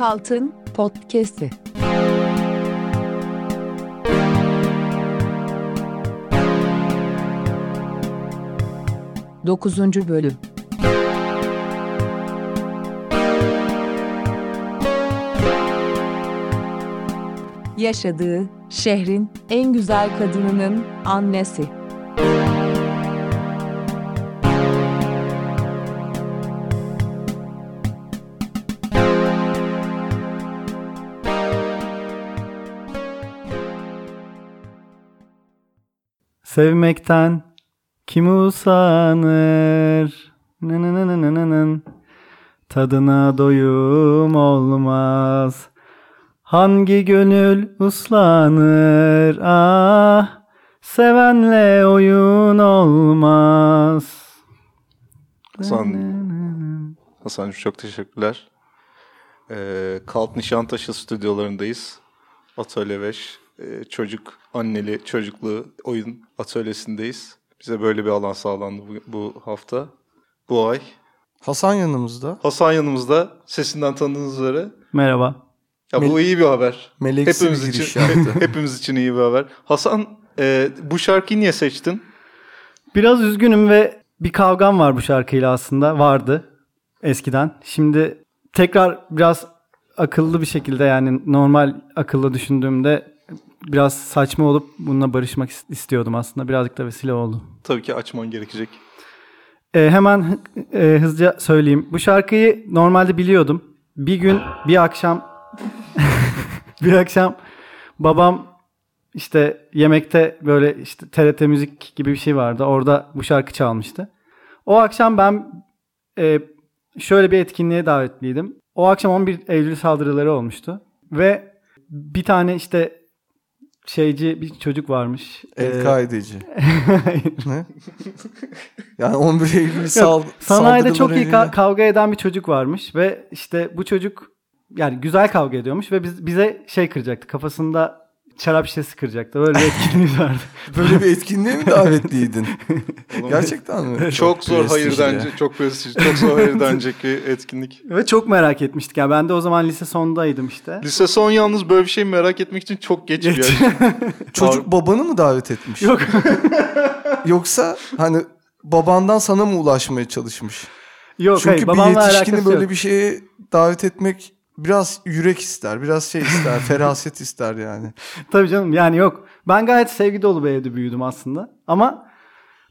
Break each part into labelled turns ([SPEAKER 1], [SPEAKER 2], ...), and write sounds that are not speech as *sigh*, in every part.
[SPEAKER 1] Çeyrek Altın Podcast'i. Dokuzuncu Bölüm Yaşadığı şehrin en güzel kadınının annesi.
[SPEAKER 2] Sevmekten kim usanır? Nınınınınının. Tadına doyum olmaz. Hangi gönül uslanır? Ah, sevenle oyun olmaz.
[SPEAKER 3] Hasan, Hasan çok teşekkürler. Ee, Kalk Nişantaşı stüdyolarındayız. Atölye 5. Ee, çocuk, anneli, çocuklu oyun atölyesindeyiz. Bize böyle bir alan sağlandı bu, bu hafta. Bu ay.
[SPEAKER 4] Hasan yanımızda.
[SPEAKER 3] Hasan yanımızda. Sesinden tanıdığınız üzere.
[SPEAKER 2] Merhaba.
[SPEAKER 3] Ya bu
[SPEAKER 4] Mel-
[SPEAKER 3] iyi bir haber.
[SPEAKER 4] Meleksi
[SPEAKER 3] Hepimiz
[SPEAKER 4] bir
[SPEAKER 3] için,
[SPEAKER 4] yaptı. *laughs*
[SPEAKER 3] hepimiz için iyi bir haber. Hasan, e, bu şarkıyı niye seçtin?
[SPEAKER 2] Biraz üzgünüm ve bir kavgam var bu şarkıyla aslında. Vardı eskiden. Şimdi tekrar biraz akıllı bir şekilde yani normal akıllı düşündüğümde biraz saçma olup bununla barışmak is- istiyordum aslında. Birazcık da vesile oldu.
[SPEAKER 3] Tabii ki açman gerekecek.
[SPEAKER 2] Ee, hemen e, hızlıca söyleyeyim. Bu şarkıyı normalde biliyordum. Bir gün bir akşam *laughs* bir akşam babam işte yemekte böyle işte TRT müzik gibi bir şey vardı. Orada bu şarkı çalmıştı. O akşam ben e, şöyle bir etkinliğe davetliydim. O akşam 11 Eylül saldırıları olmuştu ve bir tane işte şeyci bir çocuk varmış. Ee,
[SPEAKER 4] El-Kaideci. *laughs* ne? Yani 11 Eylül sal
[SPEAKER 2] Sanayide çok iyi ka- kavga eden bir çocuk varmış ve işte bu çocuk yani güzel kavga ediyormuş ve biz, bize şey kıracaktı kafasında şarap şişesi kıracaktı. Böyle bir etkinliğimiz vardı. *laughs*
[SPEAKER 4] Böyle bir etkinliğe mi davetliydin? Gerçekten mi?
[SPEAKER 3] Çok zor hayır
[SPEAKER 4] prestijli.
[SPEAKER 3] denecek, çok prestijli, çok zor hayır denecek bir etkinlik. *laughs*
[SPEAKER 2] ve çok merak etmiştik. Yani ben de o zaman lise sondaydım işte.
[SPEAKER 3] Lise son yalnız böyle bir şey merak etmek için çok geç bir yaş. *laughs*
[SPEAKER 4] Çocuk babanı mı davet etmiş?
[SPEAKER 2] Yok.
[SPEAKER 4] Yoksa hani babandan sana mı ulaşmaya çalışmış?
[SPEAKER 2] Yok
[SPEAKER 4] Çünkü
[SPEAKER 2] hayır
[SPEAKER 4] bir yetişkini böyle
[SPEAKER 2] yok.
[SPEAKER 4] bir şeye davet etmek biraz yürek ister, biraz şey ister, *laughs* feraset ister yani.
[SPEAKER 2] Tabii canım yani yok. Ben gayet sevgi dolu bir evde büyüdüm aslında. Ama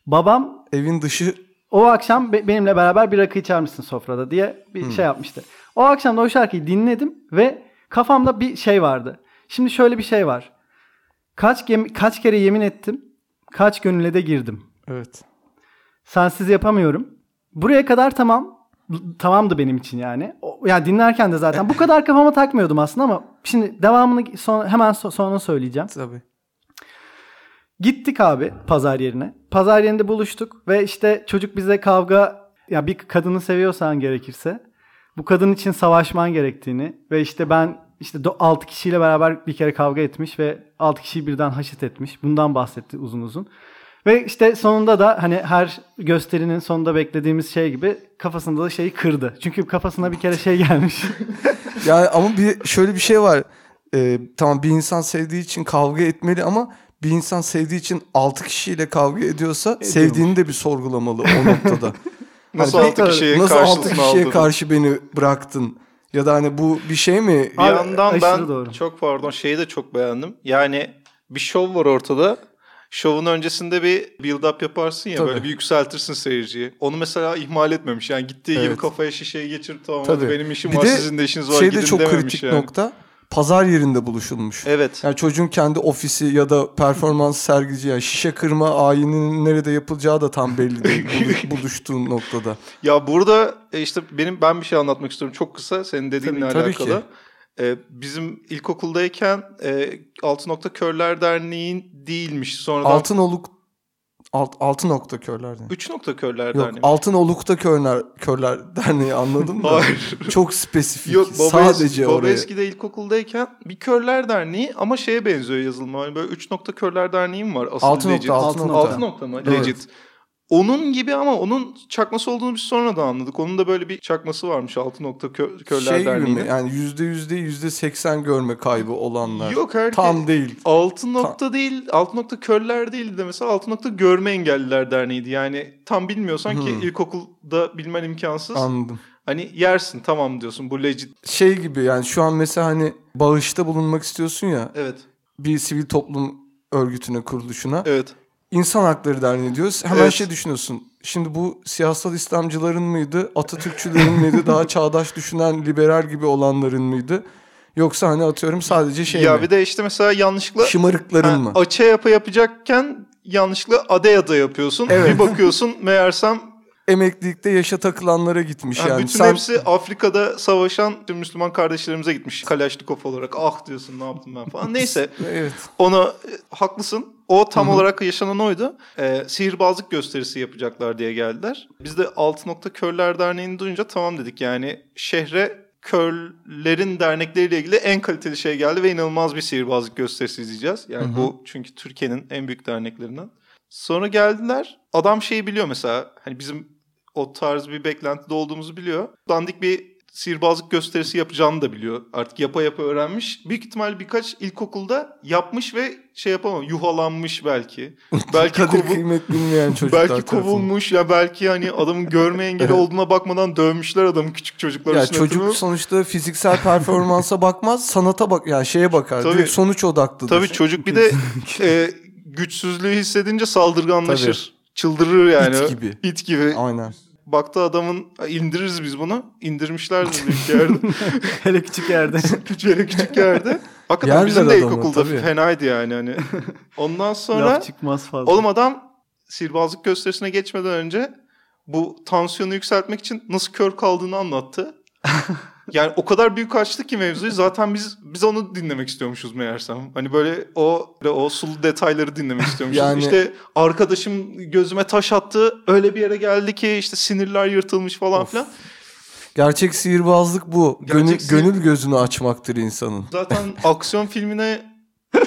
[SPEAKER 2] babam
[SPEAKER 4] Evin dışı
[SPEAKER 2] o akşam be- benimle beraber bir rakı içer misin sofrada diye bir şey yapmıştı. O akşam da o şarkıyı dinledim ve kafamda bir şey vardı. Şimdi şöyle bir şey var. Kaç gem- kaç kere yemin ettim, kaç gönüle de girdim.
[SPEAKER 4] evet.
[SPEAKER 2] Sensiz yapamıyorum. Buraya kadar tamam. Tamamdı benim için yani. O, yani dinlerken de zaten bu kadar kafama takmıyordum aslında ama şimdi devamını son, hemen so- sonra söyleyeceğim.
[SPEAKER 4] Tabii.
[SPEAKER 2] Gittik abi pazar yerine. Pazar yerinde buluştuk ve işte çocuk bize kavga ya bir kadını seviyorsan gerekirse bu kadın için savaşman gerektiğini ve işte ben işte 6 kişiyle beraber bir kere kavga etmiş ve 6 kişiyi birden haşet etmiş. Bundan bahsetti uzun uzun. Ve işte sonunda da hani her gösterinin sonunda beklediğimiz şey gibi kafasında da şeyi kırdı. Çünkü kafasına bir kere şey gelmiş. *laughs*
[SPEAKER 4] Yani ama bir şöyle bir şey var. Ee, tamam bir insan sevdiği için kavga etmeli ama bir insan sevdiği için 6 kişiyle kavga ediyorsa sevdiğini de bir sorgulamalı o noktada. *laughs*
[SPEAKER 3] Nasıl
[SPEAKER 4] Hani
[SPEAKER 3] altı kişiye
[SPEAKER 4] Nasıl 6
[SPEAKER 3] karşısına
[SPEAKER 4] kişiye
[SPEAKER 3] aldın?
[SPEAKER 4] karşı beni bıraktın? Ya da hani bu bir şey mi?
[SPEAKER 3] Bir
[SPEAKER 2] Abi,
[SPEAKER 3] yandan ben
[SPEAKER 2] doğru.
[SPEAKER 3] çok pardon şeyi de çok beğendim. Yani bir şov var ortada. Şovun öncesinde bir build up yaparsın ya
[SPEAKER 4] Tabii.
[SPEAKER 3] böyle bir yükseltirsin seyirciyi. Onu mesela ihmal etmemiş. Yani gittiği gibi
[SPEAKER 4] Evet.
[SPEAKER 3] kafaya şişeyi geçirip tamam
[SPEAKER 4] Tabii.
[SPEAKER 3] benim işim
[SPEAKER 4] Bir
[SPEAKER 3] var
[SPEAKER 4] de
[SPEAKER 3] sizin de işiniz var
[SPEAKER 4] şey
[SPEAKER 3] gidin
[SPEAKER 4] de çok kritik
[SPEAKER 3] yani.
[SPEAKER 4] nokta. Pazar yerinde buluşulmuş.
[SPEAKER 3] Evet.
[SPEAKER 4] Yani çocuğun kendi ofisi ya da performans *laughs* sergici yani şişe kırma ayininin nerede yapılacağı da tam belli değil *laughs* buluş- buluştuğun noktada.
[SPEAKER 3] Ya burada e, işte benim ben bir şey anlatmak istiyorum çok kısa senin dediğinle
[SPEAKER 4] Tabii, tabii
[SPEAKER 3] alakalı.
[SPEAKER 4] ki.
[SPEAKER 3] E, bizim ilkokuldayken e, Altı Nokta Körler Derneği'nin değilmiş. Sonradan
[SPEAKER 4] Altın oluk alt, altın nokta körler değil.
[SPEAKER 3] Üç Nokta Körler
[SPEAKER 4] Yok
[SPEAKER 3] Derneği.
[SPEAKER 4] altın olukta körler körler derneği anladım da.
[SPEAKER 3] Hayır.
[SPEAKER 4] Çok spesifik.
[SPEAKER 3] Yok baba,
[SPEAKER 4] Sadece
[SPEAKER 3] baba
[SPEAKER 4] oraya.
[SPEAKER 3] eskide ilkokuldayken bir körler derneği ama şeye benziyor yazılımı. Hani böyle üç nokta körler derneği mi var? Asıl
[SPEAKER 4] Altı
[SPEAKER 3] legit.
[SPEAKER 4] nokta, altı
[SPEAKER 2] nokta.
[SPEAKER 3] Altı nokta mı?
[SPEAKER 4] Evet.
[SPEAKER 3] Legit. Onun gibi ama onun çakması olduğunu biz sonra da anladık. Onun da böyle bir çakması varmış altı nokta kö- körler
[SPEAKER 4] Şey gibi
[SPEAKER 3] derneğinin.
[SPEAKER 4] mi? Yani yüzde yüzde yüzde seksen görme kaybı olanlar.
[SPEAKER 3] Yok herkes
[SPEAKER 4] Tam değil.
[SPEAKER 3] altı nokta değil, altı nokta körler değildi de mesela altı nokta görme engelliler derneğiydi. Yani tam bilmiyorsan ki
[SPEAKER 4] Hmm.
[SPEAKER 3] ilkokulda bilmen imkansız.
[SPEAKER 4] Anladım.
[SPEAKER 3] Hani yersin tamam diyorsun bu legit.
[SPEAKER 4] Şey gibi yani şu an mesela hani bağışta bulunmak istiyorsun ya
[SPEAKER 3] Evet.
[SPEAKER 4] bir sivil toplum örgütüne kuruluşuna.
[SPEAKER 3] Evet.
[SPEAKER 4] İnsan Hakları Derneği diyoruz. Hemen
[SPEAKER 3] Evet.
[SPEAKER 4] şey düşünüyorsun. Şimdi bu siyasal İslamcıların mıydı? Atatürkçülerin miydi? Daha *laughs* çağdaş düşünen liberal gibi olanların mıydı? Yoksa hani atıyorum sadece şey
[SPEAKER 3] ya
[SPEAKER 4] mi?
[SPEAKER 3] bir de işte mesela yanlışlıkla
[SPEAKER 4] Şımarıkların
[SPEAKER 3] ha,
[SPEAKER 4] mı?
[SPEAKER 3] açı yapı yapacakken yanlışlıkla adeyada yapıyorsun.
[SPEAKER 4] Evet.
[SPEAKER 3] Bir bakıyorsun *laughs* meğersem
[SPEAKER 4] Emeklilikte yaşa takılanlara gitmiş
[SPEAKER 3] ha,
[SPEAKER 4] yani.
[SPEAKER 3] bütün
[SPEAKER 4] Sen
[SPEAKER 3] hepsi Afrika'da savaşan tüm Müslüman kardeşlerimize gitmiş. Kalaşnikov olarak ah diyorsun ne yaptım ben falan. Neyse *laughs*
[SPEAKER 4] evet.
[SPEAKER 3] Ona e, haklısın. O tam olarak yaşanan oydu. Ee, sihirbazlık gösterisi yapacaklar diye geldiler. Biz de Altı Nokta Körler Derneği'ni duyunca tamam dedik. Yani şehre körlerin dernekleriyle ilgili en kaliteli şey geldi ve inanılmaz bir sihirbazlık gösterisi izleyeceğiz. Yani bu çünkü Türkiye'nin en büyük derneklerinden. Sonra geldiler. Adam şeyi biliyor mesela. Hani bizim o tarz bir beklentide olduğumuzu biliyor. Dandik bir sihirbazlık gösterisi yapacağını da biliyor. Artık yapa yapa öğrenmiş. Büyük ihtimal birkaç ilkokulda yapmış ve şey yapamam. Yuhalanmış belki. *laughs* belki
[SPEAKER 4] Kadir
[SPEAKER 3] kovu-
[SPEAKER 4] kıymet bilmeyen çocuklar
[SPEAKER 3] belki kovulmuş ya belki hani adamın görme engeli olduğuna bakmadan dövmüşler adamı küçük çocuklar
[SPEAKER 4] Ya çocuk
[SPEAKER 3] tırmanıp.
[SPEAKER 4] sonuçta fiziksel performansa *laughs* bakmaz, sanata bak yani şeye bakar.
[SPEAKER 3] Tabii.
[SPEAKER 4] Direkt sonuç odaklıdır.
[SPEAKER 3] Tabii çocuk bir de e, güçsüzlüğü hissedince saldırganlaşır. Çıldırır yani.
[SPEAKER 4] İt gibi.
[SPEAKER 3] İt gibi.
[SPEAKER 4] Aynen.
[SPEAKER 3] Baktı adamın indiririz biz bunu. İndirmişlerdir büyük yerde. *laughs*
[SPEAKER 2] Hele küçük yerde. *laughs*
[SPEAKER 3] Küçük küçük yerde. Hakikaten
[SPEAKER 4] Yerler
[SPEAKER 3] bizim de
[SPEAKER 4] adamı,
[SPEAKER 3] ilkokulda
[SPEAKER 4] tabii.
[SPEAKER 3] fenaydı yani. Hani. *laughs* Ondan sonra
[SPEAKER 2] Laf çıkmaz fazla.
[SPEAKER 3] oğlum adam sihirbazlık gösterisine geçmeden önce bu tansiyonu yükseltmek için nasıl kör kaldığını anlattı. Yani o kadar büyük açtı ki mevzuyu zaten biz biz onu dinlemek istiyormuşuz meğersem. Hani böyle o o sulu detayları dinlemek istiyormuşuz.
[SPEAKER 4] Yani-
[SPEAKER 3] İşte arkadaşım gözüme taş attı. Öyle bir yere geldi ki işte sinirler yırtılmış falan
[SPEAKER 4] Of.
[SPEAKER 3] filan.
[SPEAKER 4] Gerçek sihirbazlık bu. Gönül,
[SPEAKER 3] Gerçek sihir-
[SPEAKER 4] gönül gözünü açmaktır insanın.
[SPEAKER 3] Zaten *laughs* aksiyon filmine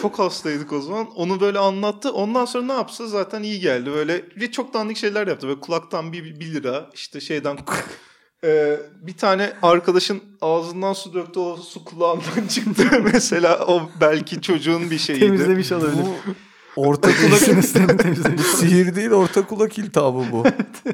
[SPEAKER 3] çok hastaydık o zaman. Onu böyle anlattı. Ondan sonra ne yapsa zaten iyi geldi. Böyle ve çok dandik şeyler yaptı. Böyle kulaktan bir, bir lira işte şeyden Ee, bir tane arkadaşın ağzından su döktü o su kulağından *laughs* çıktı *laughs* mesela o belki çocuğun bir şeyiydi.
[SPEAKER 2] Temizlemiş olabilir.
[SPEAKER 4] Bu *laughs* orta kulak
[SPEAKER 2] temizlemiş.
[SPEAKER 4] bu sihir değil orta kulak iltihabı bu.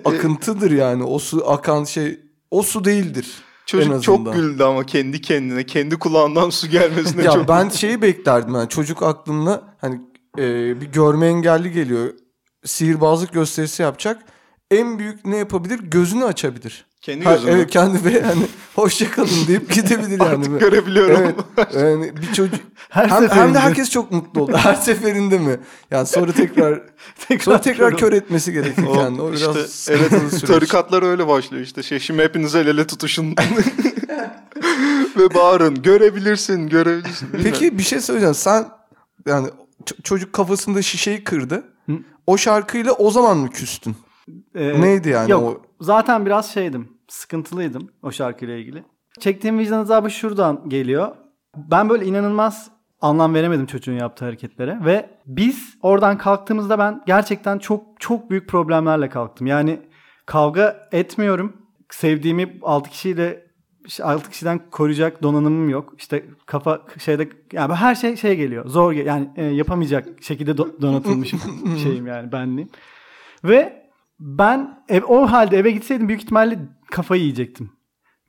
[SPEAKER 4] Akıntıdır yani. O su akan şey o su değildir.
[SPEAKER 3] Çocuk çok güldü ama kendi kendine kendi kulağından su gelmesine
[SPEAKER 4] ya
[SPEAKER 3] çok
[SPEAKER 4] ben şeyi beklerdim yani çocuk aklımda hani e, bir görme engelli geliyor. Sihirbazlık gösterisi yapacak. En büyük ne yapabilir? Gözünü açabilir.
[SPEAKER 3] Kendi
[SPEAKER 4] Ha,
[SPEAKER 3] gözümle.
[SPEAKER 4] evet kendi ve yani hoşça kalın deyip gidebilir yani.
[SPEAKER 3] Artık görebiliyorum.
[SPEAKER 4] Evet. Yani bir çocuk *laughs*
[SPEAKER 2] Her
[SPEAKER 4] hem, hem
[SPEAKER 2] seferinde.
[SPEAKER 4] de herkes çok mutlu oldu. Her seferinde mi? Yani sonra tekrar *laughs* sonra tekrar kör etmesi gerekir
[SPEAKER 3] O
[SPEAKER 4] kendini. O biraz
[SPEAKER 3] işte,
[SPEAKER 4] sıkıntılı
[SPEAKER 3] evet, tarikatlar öyle başlıyor işte. Şey, şimdi hepiniz el ele tutuşun. *laughs* Ve bağırın. Görebilirsin, görebilirsin.
[SPEAKER 4] Peki bir şey söyleyeceğim. Sen yani çocuk kafasında şişeyi kırdı.
[SPEAKER 2] Hı.
[SPEAKER 4] O şarkıyla o zaman mı küstün?
[SPEAKER 2] Ee,
[SPEAKER 4] Neydi yani
[SPEAKER 2] Yok
[SPEAKER 4] o?
[SPEAKER 2] Zaten biraz şeydim. Sıkıntılıydım o şarkıyla ilgili. Çektiğim vicdan azabı şuradan geliyor. Ben böyle inanılmaz anlam veremedim çocuğun yaptığı hareketlere. Ve biz oradan kalktığımızda ben gerçekten çok çok büyük problemlerle kalktım. Yani kavga etmiyorum. Sevdiğimi 6 kişiyle 6 kişiden koruyacak donanımım yok. İşte kafa şeyde yani her şey şey geliyor. Zor yani e, yapamayacak şekilde do- donatılmış *laughs* şeyim yani benliğim. Ve ben ev, o halde eve gitseydim büyük ihtimalle kafayı yiyecektim.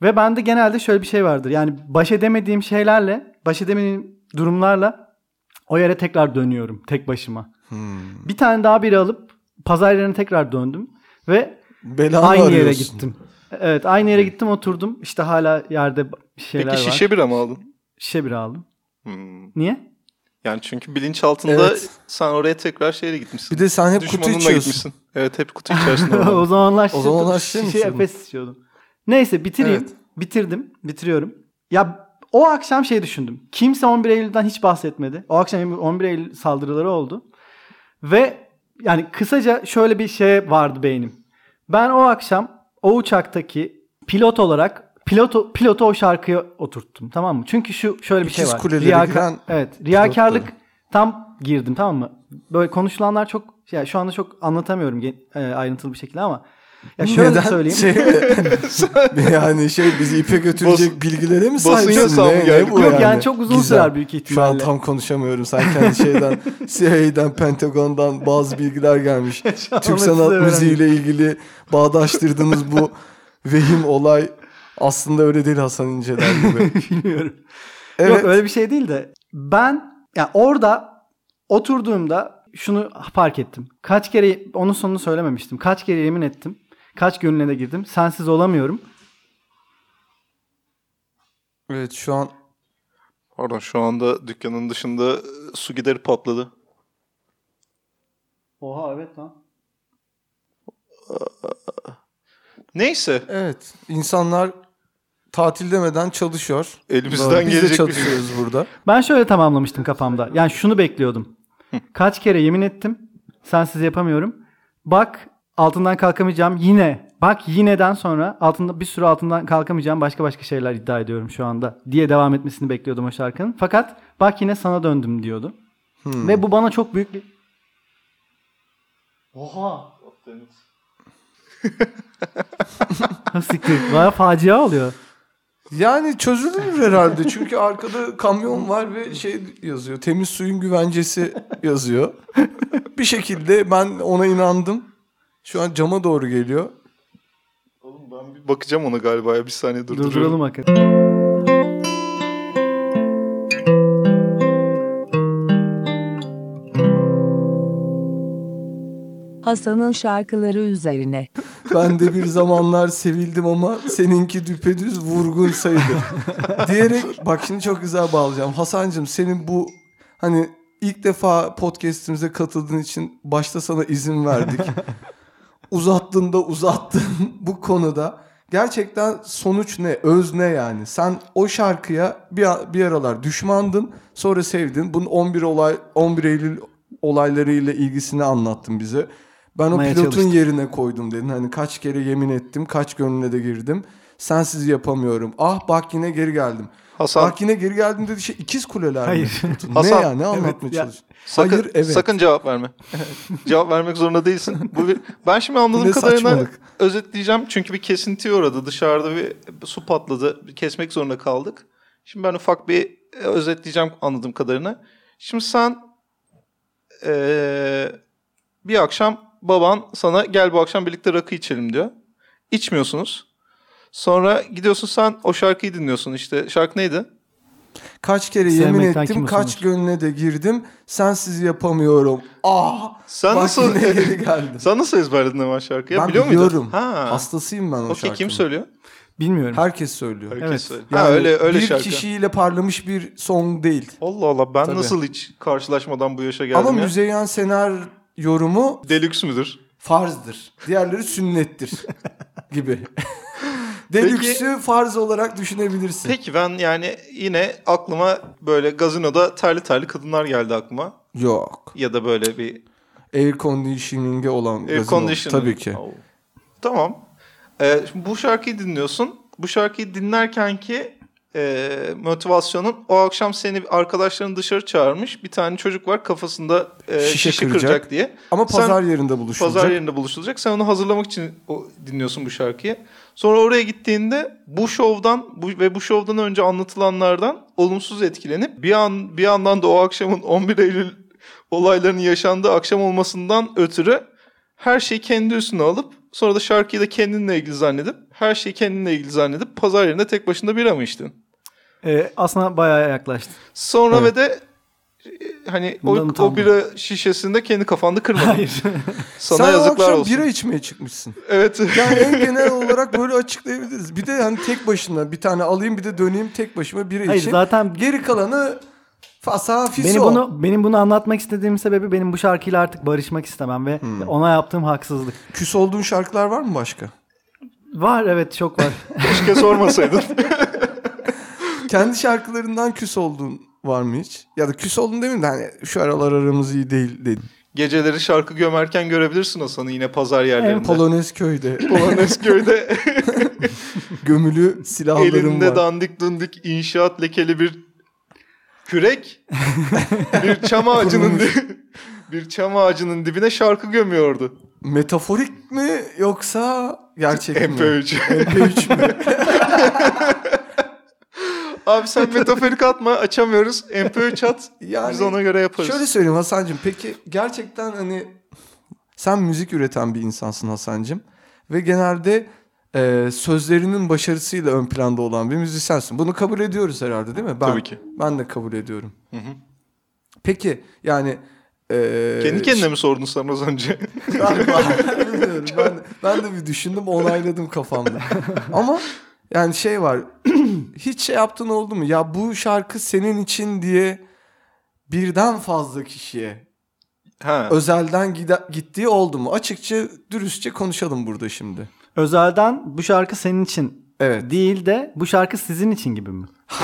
[SPEAKER 2] Ve bende genelde şöyle bir şey vardır. Yani baş edemediğim şeylerle, baş edemediğim durumlarla o yere tekrar dönüyorum tek başıma.
[SPEAKER 4] Hmm.
[SPEAKER 2] Bir tane daha biri alıp pazar yerine tekrar döndüm ve
[SPEAKER 4] Belanı
[SPEAKER 2] aynı yere
[SPEAKER 4] arıyorsun.
[SPEAKER 2] gittim. Evet aynı yere gittim oturdum. İşte hala yerde şeyler
[SPEAKER 3] Peki
[SPEAKER 2] var.
[SPEAKER 3] şişe bira mı aldın?
[SPEAKER 2] Şişe bira aldım.
[SPEAKER 3] Hmm.
[SPEAKER 2] Niye?
[SPEAKER 3] Yani çünkü bilinçaltında
[SPEAKER 4] Evet.
[SPEAKER 3] sen oraya tekrar şeyle gitmişsin.
[SPEAKER 4] Bir de sen hep kutu içiyorsun.
[SPEAKER 3] gitmişsin. Evet hep kutu içersin *laughs*
[SPEAKER 2] o zamanlar
[SPEAKER 4] O zamanlar
[SPEAKER 2] şişe,
[SPEAKER 4] şişe içiyordun?
[SPEAKER 2] Efes içiyordum. Neyse bitireyim.
[SPEAKER 4] Evet.
[SPEAKER 2] Bitirdim. Bitiriyorum. Ya o akşam şey düşündüm. Kimse 11 Eylül'den hiç bahsetmedi. O akşam 11 Eylül saldırıları oldu. Ve yani kısaca şöyle bir şey vardı beynim. Ben o akşam o uçaktaki pilot olarak pilotu pilotu o şarkıya oturttum. Tamam mı? Çünkü şu şöyle bir şey var. Riyaka- evet, riyakarlık
[SPEAKER 4] pilotları.
[SPEAKER 2] Tam girdim tamam mı? Böyle konuşulanlar çok ya şu anda çok anlatamıyorum e, ayrıntılı bir şekilde ama ya şöyle
[SPEAKER 4] Neden?
[SPEAKER 2] söyleyeyim.
[SPEAKER 4] Şey *laughs* yani şey bizi ipe götürecek bilgilere mi sahipsin? Ne, ne bu
[SPEAKER 2] Yok
[SPEAKER 4] yani?
[SPEAKER 2] yani çok uzun
[SPEAKER 4] Güzel.
[SPEAKER 2] sürer büyük
[SPEAKER 4] Şu an
[SPEAKER 2] ihtimalle.
[SPEAKER 4] tam konuşamıyorum. Sen kendi şeyden *laughs* CIA'den, Pentagon'dan bazı bilgiler gelmiş. Türk sanat müziğiyle ilgili bağdaştırdığınız bu vehim olay aslında öyle değil Hasan İnceler *laughs* gibi.
[SPEAKER 2] Bilmiyorum.
[SPEAKER 4] Evet.
[SPEAKER 2] Yok öyle bir şey değil de ben yani orada oturduğumda şunu fark ettim. Kaç kere onun sonunu söylememiştim. Kaç kere yemin ettim. Kaç gönlüne de girdim. Sensiz olamıyorum.
[SPEAKER 4] Evet şu an
[SPEAKER 3] Pardon şu anda dükkanın dışında e, su gideri patladı.
[SPEAKER 2] Oha evet lan.
[SPEAKER 3] Neyse
[SPEAKER 4] evet insanlar tatil demeden çalışıyor.
[SPEAKER 3] elimizden
[SPEAKER 4] Doğru, Biz de
[SPEAKER 3] gelecek bir şey.
[SPEAKER 4] çalışıyoruz burada.
[SPEAKER 2] Ben şöyle tamamlamıştım kafamda. Yani şunu bekliyordum. Kaç kere yemin ettim. Sensiz yapamıyorum. Bak altından kalkamayacağım yine. Bak yineden sonra altında bir sürü altından kalkamayacağım başka başka şeyler iddia ediyorum şu anda diye devam etmesini bekliyordum o şarkının. Fakat bak yine sana döndüm diyordu. Ve bu bana çok büyük bir Oha. Ha, Siktir. Baya facia oluyor.
[SPEAKER 4] Yani çözülür herhalde *laughs* çünkü arkada kamyon var ve şey yazıyor. Temiz suyun güvencesi yazıyor. bir şekilde ben ona inandım. Şu an cama doğru geliyor.
[SPEAKER 3] Oğlum ben bir bakacağım ona galiba ya bir saniye durduruyorum.
[SPEAKER 2] Durduralım hakikaten.
[SPEAKER 1] Hasan'ın şarkıları üzerine.
[SPEAKER 4] Ben de bir zamanlar sevildim ama seninki düpedüz vurgun sayılır. Diyerek bak şimdi çok güzel bağlayacağım. Hasan'cığım senin bu hani ilk defa podcast'imize katıldığın için başta sana izin verdik. *laughs* uzattın da uzattın bu konuda. Gerçekten sonuç ne? Öz ne yani? Sen o şarkıya bir, bir aralar düşmandın, sonra sevdin. Bunun 11 olay 11 Eylül olaylarıyla ilgisini anlattın bize. Ben o pilotun
[SPEAKER 2] çalıştım.
[SPEAKER 4] yerine koydum dedin. Hani kaç kere yemin ettim, kaç gönlüne de girdim. Sensiz yapamıyorum. Ah bak yine geri geldim.
[SPEAKER 3] Hasan
[SPEAKER 4] Bak yine geri geldim dedi şey ikiz kuleler mi?
[SPEAKER 2] Hayır. *laughs*
[SPEAKER 4] Pilotun?
[SPEAKER 3] Hasan,
[SPEAKER 4] ne ya ne anlatmaya
[SPEAKER 2] evet,
[SPEAKER 4] çalışıyorsun?
[SPEAKER 3] sakın,
[SPEAKER 4] Hayır evet.
[SPEAKER 3] sakın cevap verme. *laughs* cevap vermek zorunda değilsin. Bu bir, ben şimdi anladığım
[SPEAKER 4] Ne
[SPEAKER 3] kadarıyla
[SPEAKER 4] saçmalık.
[SPEAKER 3] özetleyeceğim. Çünkü bir kesinti uğradı. Dışarıda bir su patladı. Bir Kesmek zorunda kaldık. Şimdi ben ufak bir e, özetleyeceğim anladığım kadarıyla. Şimdi sen eee, bir akşam baban sana gel bu akşam birlikte rakı içelim diyor. İçmiyorsunuz. Sonra gidiyorsun sen o şarkıyı dinliyorsun işte. Şarkı neydi?
[SPEAKER 4] Kaç kere yemin
[SPEAKER 2] Sevmekten
[SPEAKER 4] ettim,
[SPEAKER 2] kim
[SPEAKER 4] kaç
[SPEAKER 2] usanır?
[SPEAKER 4] gönlüne de girdim. Sensiz yapamıyorum. Ah!
[SPEAKER 3] Sen
[SPEAKER 4] bak
[SPEAKER 3] nasıl
[SPEAKER 4] yine geri geldim. *laughs*
[SPEAKER 3] Sen nasıl ezberledin hemen şarkıyı?
[SPEAKER 4] ben
[SPEAKER 3] Biliyor
[SPEAKER 4] biliyorum.
[SPEAKER 3] muydun? Ha.
[SPEAKER 4] Hastasıyım ben o
[SPEAKER 3] Okey
[SPEAKER 4] şarkının.
[SPEAKER 3] kim söylüyor?
[SPEAKER 2] Bilmiyorum.
[SPEAKER 4] Herkes söylüyor.
[SPEAKER 3] Herkes
[SPEAKER 2] Evet.
[SPEAKER 3] söylüyor.
[SPEAKER 4] Yani
[SPEAKER 3] ha öyle öyle
[SPEAKER 4] bir
[SPEAKER 3] şarkı.
[SPEAKER 4] kişiyle parlamış bir song değil.
[SPEAKER 3] Allah Allah ben
[SPEAKER 4] Tabii.
[SPEAKER 3] nasıl hiç karşılaşmadan bu yaşa geldim
[SPEAKER 4] Ama
[SPEAKER 3] ya?
[SPEAKER 4] Müzeyyen Senar yorumu
[SPEAKER 3] Deluxe müdür?
[SPEAKER 4] farzdır. Diğerleri sünnettir *laughs* gibi. Deluxe'ü farz olarak düşünebilirsin.
[SPEAKER 3] Peki ben yani yine aklıma böyle gazinoda terli terli kadınlar geldi aklıma.
[SPEAKER 4] Yok.
[SPEAKER 3] Ya da böyle bir
[SPEAKER 4] Air conditioning'e olan
[SPEAKER 3] air
[SPEAKER 4] gazino.
[SPEAKER 3] conditioner.
[SPEAKER 4] Tabii ki.
[SPEAKER 3] Oh. Tamam. Ee, şimdi bu şarkıyı dinliyorsun. Bu şarkıyı dinlerken ki e, motivasyonun o akşam seni arkadaşların dışarı çağırmış. Bir tane çocuk var kafasında e,
[SPEAKER 4] Şişe
[SPEAKER 3] şişe,
[SPEAKER 4] kıracak.
[SPEAKER 3] kıracak. diye.
[SPEAKER 4] Ama
[SPEAKER 3] Sen-
[SPEAKER 4] pazar yerinde buluşulacak.
[SPEAKER 3] Pazar yerinde buluşulacak. Sen onu hazırlamak için o, dinliyorsun bu şarkıyı. Sonra oraya gittiğinde bu şovdan bu, ve bu şovdan önce anlatılanlardan olumsuz etkilenip bir an bir yandan da o akşamın 11 Eylül olaylarının yaşandığı akşam olmasından ötürü her şeyi kendi üstüne alıp sonra da şarkıyı da kendinle ilgili zannedip her şeyi kendinle ilgili zannedip pazar yerinde tek başına bira mı içtin?
[SPEAKER 2] Ee, aslında bayağı yaklaştı.
[SPEAKER 3] Sonra
[SPEAKER 4] Evet.
[SPEAKER 3] ve de e, hani o,
[SPEAKER 2] Bundan
[SPEAKER 3] o bira şişesinde kendi kafanda kırmadın.
[SPEAKER 2] Hayır.
[SPEAKER 3] Sana
[SPEAKER 4] Sen
[SPEAKER 3] yazıklar
[SPEAKER 4] akşam
[SPEAKER 3] olsun.
[SPEAKER 4] bira içmeye çıkmışsın.
[SPEAKER 3] Evet.
[SPEAKER 4] Yani en *laughs* genel olarak böyle açıklayabiliriz. Bir de hani tek başına bir tane alayım bir de döneyim tek başıma bira
[SPEAKER 2] Hayır
[SPEAKER 4] içeyim.
[SPEAKER 2] zaten
[SPEAKER 4] Geri kalanı fasa fiso.
[SPEAKER 2] benim bunu benim bunu anlatmak istediğim sebebi benim bu şarkıyla artık barışmak istemem ve
[SPEAKER 3] Hmm.
[SPEAKER 2] ona yaptığım haksızlık.
[SPEAKER 4] Küs olduğun şarkılar var mı başka?
[SPEAKER 2] Var evet çok var. *laughs*
[SPEAKER 3] Keşke sormasaydın. *laughs*
[SPEAKER 4] Kendi şarkılarından küs olduğun var mı hiç? Ya da küs oldun demeyeyim de hani şu aralar aramız iyi değil dedin.
[SPEAKER 3] Geceleri şarkı gömerken görebilirsin Hasan'ı yine pazar yerlerinde.
[SPEAKER 4] Polonez köyde *laughs*
[SPEAKER 3] Polonezköy'de
[SPEAKER 4] gömülü silahlarım
[SPEAKER 3] elinde
[SPEAKER 4] var.
[SPEAKER 3] dandik dundik inşaat lekeli bir kürek bir çam ağacının bir çam ağacının dibine şarkı gömüyordu.
[SPEAKER 4] Metaforik mi yoksa gerçek mi?
[SPEAKER 3] MP3.
[SPEAKER 4] MP3 mü? *laughs*
[SPEAKER 3] Abi sen metaforik atma açamıyoruz. MP3 at.
[SPEAKER 4] Yani
[SPEAKER 3] biz ona göre yaparız.
[SPEAKER 4] Şöyle söyleyeyim Hasan'cığım. Peki gerçekten hani sen müzik üreten bir insansın Hasan'cığım. Ve genelde e, sözlerinin başarısıyla ön planda olan bir müzisyensin. Bunu kabul ediyoruz herhalde değil mi? Ben,
[SPEAKER 3] Tabii ki.
[SPEAKER 4] Ben de kabul ediyorum. Peki yani... e,
[SPEAKER 3] Kendi kendine mi sordun sen az önce? *laughs*
[SPEAKER 4] Galiba. Ben, ben de bir düşündüm onayladım kafamda. *laughs* Ama yani şey var. *clears throat* hiç şey yaptın oldu mu? Ya bu şarkı senin için diye birden fazla kişiye
[SPEAKER 3] ha.
[SPEAKER 4] özelden gide- gittiği oldu mu? Açıkça dürüstçe konuşalım burada şimdi.
[SPEAKER 2] Özelden bu şarkı senin için
[SPEAKER 4] Evet.
[SPEAKER 2] değil de bu şarkı sizin için gibi mi? *laughs*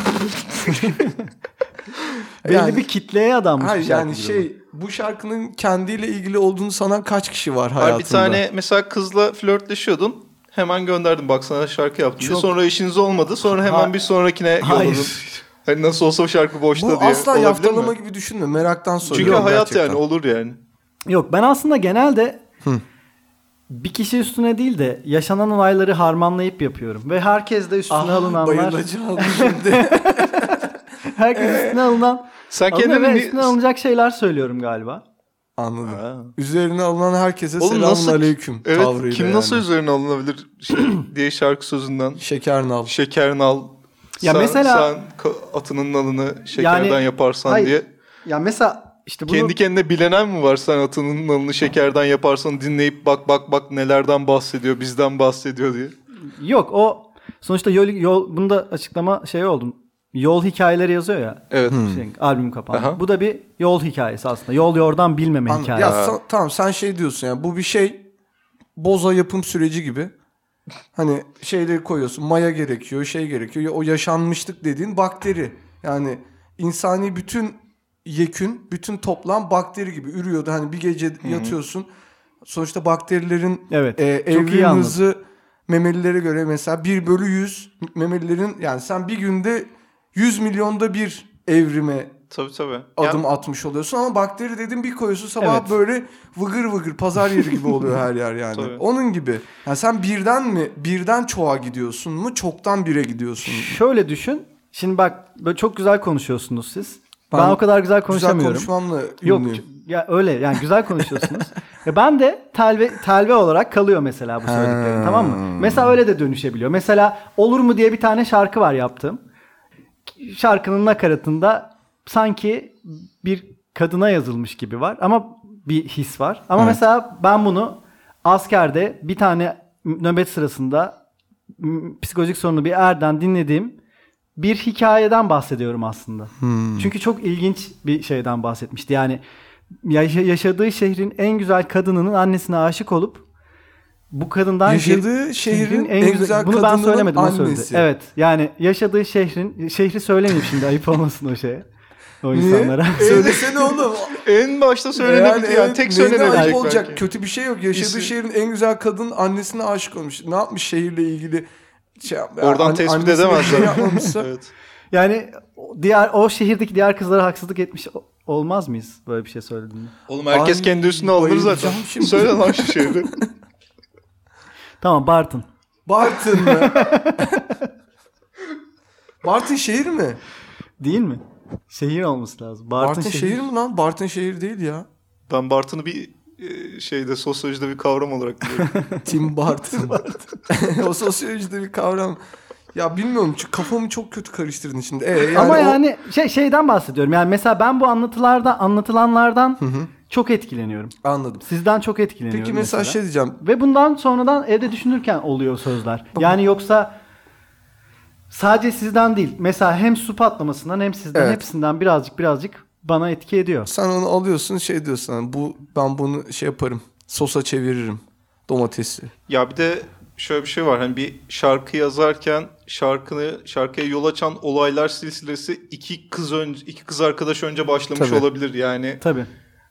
[SPEAKER 2] Belli
[SPEAKER 4] Yani-
[SPEAKER 2] bir kitleye adanmış
[SPEAKER 4] Hayır
[SPEAKER 2] bir şarkı
[SPEAKER 4] yani şey bu şarkının kendiyle ilgili olduğunu sanan kaç kişi var hayatında?
[SPEAKER 3] bir tane mesela kızla flörtleşiyordun. Hemen gönderdim bak sana şarkı yaptım.
[SPEAKER 2] Çok-
[SPEAKER 3] Sonra işiniz olmadı. Sonra hemen
[SPEAKER 2] Ha-
[SPEAKER 3] bir sonrakine yolladın. Hani nasıl olsa o şarkı boşta
[SPEAKER 4] bu
[SPEAKER 3] diye.
[SPEAKER 4] asla
[SPEAKER 3] Olabilir
[SPEAKER 4] yaftalama
[SPEAKER 3] mi?
[SPEAKER 4] gibi düşünme. Meraktan
[SPEAKER 3] Çünkü
[SPEAKER 4] soruyorum
[SPEAKER 3] hayat
[SPEAKER 4] gerçekten.
[SPEAKER 3] yani olur yani.
[SPEAKER 2] Yok ben aslında genelde bir kişi üstüne değil de yaşanan olayları harmanlayıp yapıyorum. Ve herkes de üstüne
[SPEAKER 4] Ah,
[SPEAKER 2] alınanlar.
[SPEAKER 4] bayılacağım şimdi. *laughs*
[SPEAKER 2] Herkes üstüne alınan.
[SPEAKER 3] Sen kendini...
[SPEAKER 2] ve üstüne alınacak şeyler söylüyorum galiba.
[SPEAKER 4] Anladım.
[SPEAKER 3] Ha.
[SPEAKER 4] Üzerine alınan herkese
[SPEAKER 3] Oğlum
[SPEAKER 4] selamun
[SPEAKER 3] nasıl-
[SPEAKER 4] aleyküm
[SPEAKER 3] Evet
[SPEAKER 4] tavrıyla
[SPEAKER 3] kim nasıl
[SPEAKER 4] yani.
[SPEAKER 3] üzerine alınabilir şey, *clears throat* diye şarkı sözünden.
[SPEAKER 4] Şeker nal.
[SPEAKER 3] Şeker nal.
[SPEAKER 2] Ya
[SPEAKER 3] sen,
[SPEAKER 2] mesela-
[SPEAKER 3] Sen atının nalını şekerden
[SPEAKER 2] Yani-
[SPEAKER 3] yaparsan
[SPEAKER 2] Hayır.
[SPEAKER 3] diye.
[SPEAKER 2] Ya mesela işte bunu
[SPEAKER 3] Kendi kendine bilenen mi var sen atının nalını şekerden yaparsan dinleyip bak bak bak nelerden bahsediyor bizden bahsediyor diye.
[SPEAKER 2] yok o sonuçta yol, yol bunda açıklama şey oldum. Yol hikayeleri yazıyor ya.
[SPEAKER 3] Evet.
[SPEAKER 2] Şey, albüm kapağı.
[SPEAKER 3] Aha.
[SPEAKER 2] Bu da bir yol hikayesi aslında. Yol yordan bilmeme
[SPEAKER 4] Anladım.
[SPEAKER 2] hikayesi.
[SPEAKER 4] Ya sa- tamam sen şey diyorsun yani bu bir şey boza yapım süreci gibi. Hani şeyleri koyuyorsun maya gerekiyor şey gerekiyor. O yaşanmışlık dediğin bakteri. Yani insani bütün yekün bütün toplam bakteri gibi ürüyordu. Hani bir gece yatıyorsun. Sonuçta bakterilerin
[SPEAKER 2] Evet,
[SPEAKER 4] e, evrim hızı memelilere göre mesela 1 bölü 100 memelilerin yani sen bir günde 100 milyonda bir evrime
[SPEAKER 3] Tabii tabii.
[SPEAKER 4] adım
[SPEAKER 3] Yani
[SPEAKER 4] atmış oluyorsun ama bakteri dedim bir koyuyorsun sabah
[SPEAKER 2] Evet.
[SPEAKER 4] böyle vıgır vıgır pazar yeri gibi oluyor her yer yani.
[SPEAKER 3] Tabii.
[SPEAKER 4] Onun gibi. Yani sen birden mi birden çoğa gidiyorsun mu çoktan bire gidiyorsun mu?
[SPEAKER 2] Şöyle düşün. Şimdi bak böyle çok güzel konuşuyorsunuz siz. Ben,
[SPEAKER 4] Ben
[SPEAKER 2] o kadar güzel
[SPEAKER 4] Güzel
[SPEAKER 2] konuşamıyorum.
[SPEAKER 4] konuşmamla
[SPEAKER 2] Yok
[SPEAKER 4] ünlüyüm.
[SPEAKER 2] ya öyle yani güzel konuşuyorsunuz. *laughs* ya ben de telve telve olarak kalıyor mesela bu söylediklerim tamam mı? Mesela öyle de dönüşebiliyor. Mesela olur mu diye bir tane şarkı var yaptığım. Şarkının nakaratında sanki bir kadına yazılmış gibi var ama bir his var. Ama
[SPEAKER 4] Evet.
[SPEAKER 2] mesela ben bunu askerde bir tane nöbet sırasında psikolojik sorunlu bir erden dinlediğim bir hikayeden bahsediyorum aslında.
[SPEAKER 4] Hmm.
[SPEAKER 2] Çünkü çok ilginç bir şeyden bahsetmişti. Yani yaşa- yaşadığı şehrin en güzel kadınının annesine aşık olup bu kadından
[SPEAKER 4] Yaşadığı şehrin en güzel
[SPEAKER 2] bunu ben söylemedim o söyledi.
[SPEAKER 4] annesi.
[SPEAKER 2] Evet. Yani yaşadığı şehrin şehri söylemeyeyim şimdi ayıp olmasın o şeye. O
[SPEAKER 4] Niye?
[SPEAKER 2] insanlara. *laughs*
[SPEAKER 4] Söylesene oğlum.
[SPEAKER 3] en başta söylenebilir yani,
[SPEAKER 4] evet,
[SPEAKER 3] tek söylenebilecek
[SPEAKER 4] ayıp olacak.
[SPEAKER 3] belki.
[SPEAKER 4] Kötü bir şey yok. Yaşadığı
[SPEAKER 3] İsim-
[SPEAKER 4] şehrin en güzel kadın annesine aşık olmuş. Ne yapmış şehirle ilgili? Şey,
[SPEAKER 3] Oradan
[SPEAKER 4] anne-
[SPEAKER 3] tespit edemezler.
[SPEAKER 4] Şey *laughs*
[SPEAKER 3] evet.
[SPEAKER 2] Yani diğer o şehirdeki diğer kızlara haksızlık etmiş olmaz mıyız böyle bir şey söylediğinde?
[SPEAKER 3] Oğlum herkes
[SPEAKER 4] Ay,
[SPEAKER 3] kendi üstüne alınır zaten. Söyle lan şu şehri. *laughs*
[SPEAKER 2] Tamam Bartın.
[SPEAKER 4] Bartın mı? *laughs* Bartın şehir mi?
[SPEAKER 2] Değil mi? Şehir olması lazım. Bartın,
[SPEAKER 4] Bartın, şehir. mi lan? Bartın şehir değil ya.
[SPEAKER 3] Ben Bartın'ı bir e, şeyde sosyolojide bir kavram olarak biliyorum. *laughs*
[SPEAKER 4] Tim Barton. *laughs* o sosyolojide bir kavram. Ya bilmiyorum çünkü kafamı çok kötü karıştırdın şimdi. Ee, yani
[SPEAKER 2] Ama
[SPEAKER 4] o-
[SPEAKER 2] yani şey şeyden bahsediyorum. Yani mesela ben bu anlatılarda anlatılanlardan çok etkileniyorum.
[SPEAKER 4] Anladım.
[SPEAKER 2] Sizden çok etkileniyorum.
[SPEAKER 4] Peki mesela, şey diyeceğim.
[SPEAKER 2] Ve bundan sonradan evde düşünürken oluyor sözler. Yani yoksa sadece sizden değil. Mesela hem su patlamasından hem sizden
[SPEAKER 4] Evet.
[SPEAKER 2] hepsinden birazcık birazcık bana etki ediyor.
[SPEAKER 4] Sen onu alıyorsun şey diyorsun. hani bu ben bunu şey yaparım. Sosa çeviririm. Domatesi.
[SPEAKER 3] ya bir de şöyle bir şey var. Hani bir şarkı yazarken şarkını şarkıya yol açan olaylar silsilesi iki kız önce iki kız arkadaş önce başlamış
[SPEAKER 4] Tabii.
[SPEAKER 3] olabilir. Yani
[SPEAKER 2] Tabii.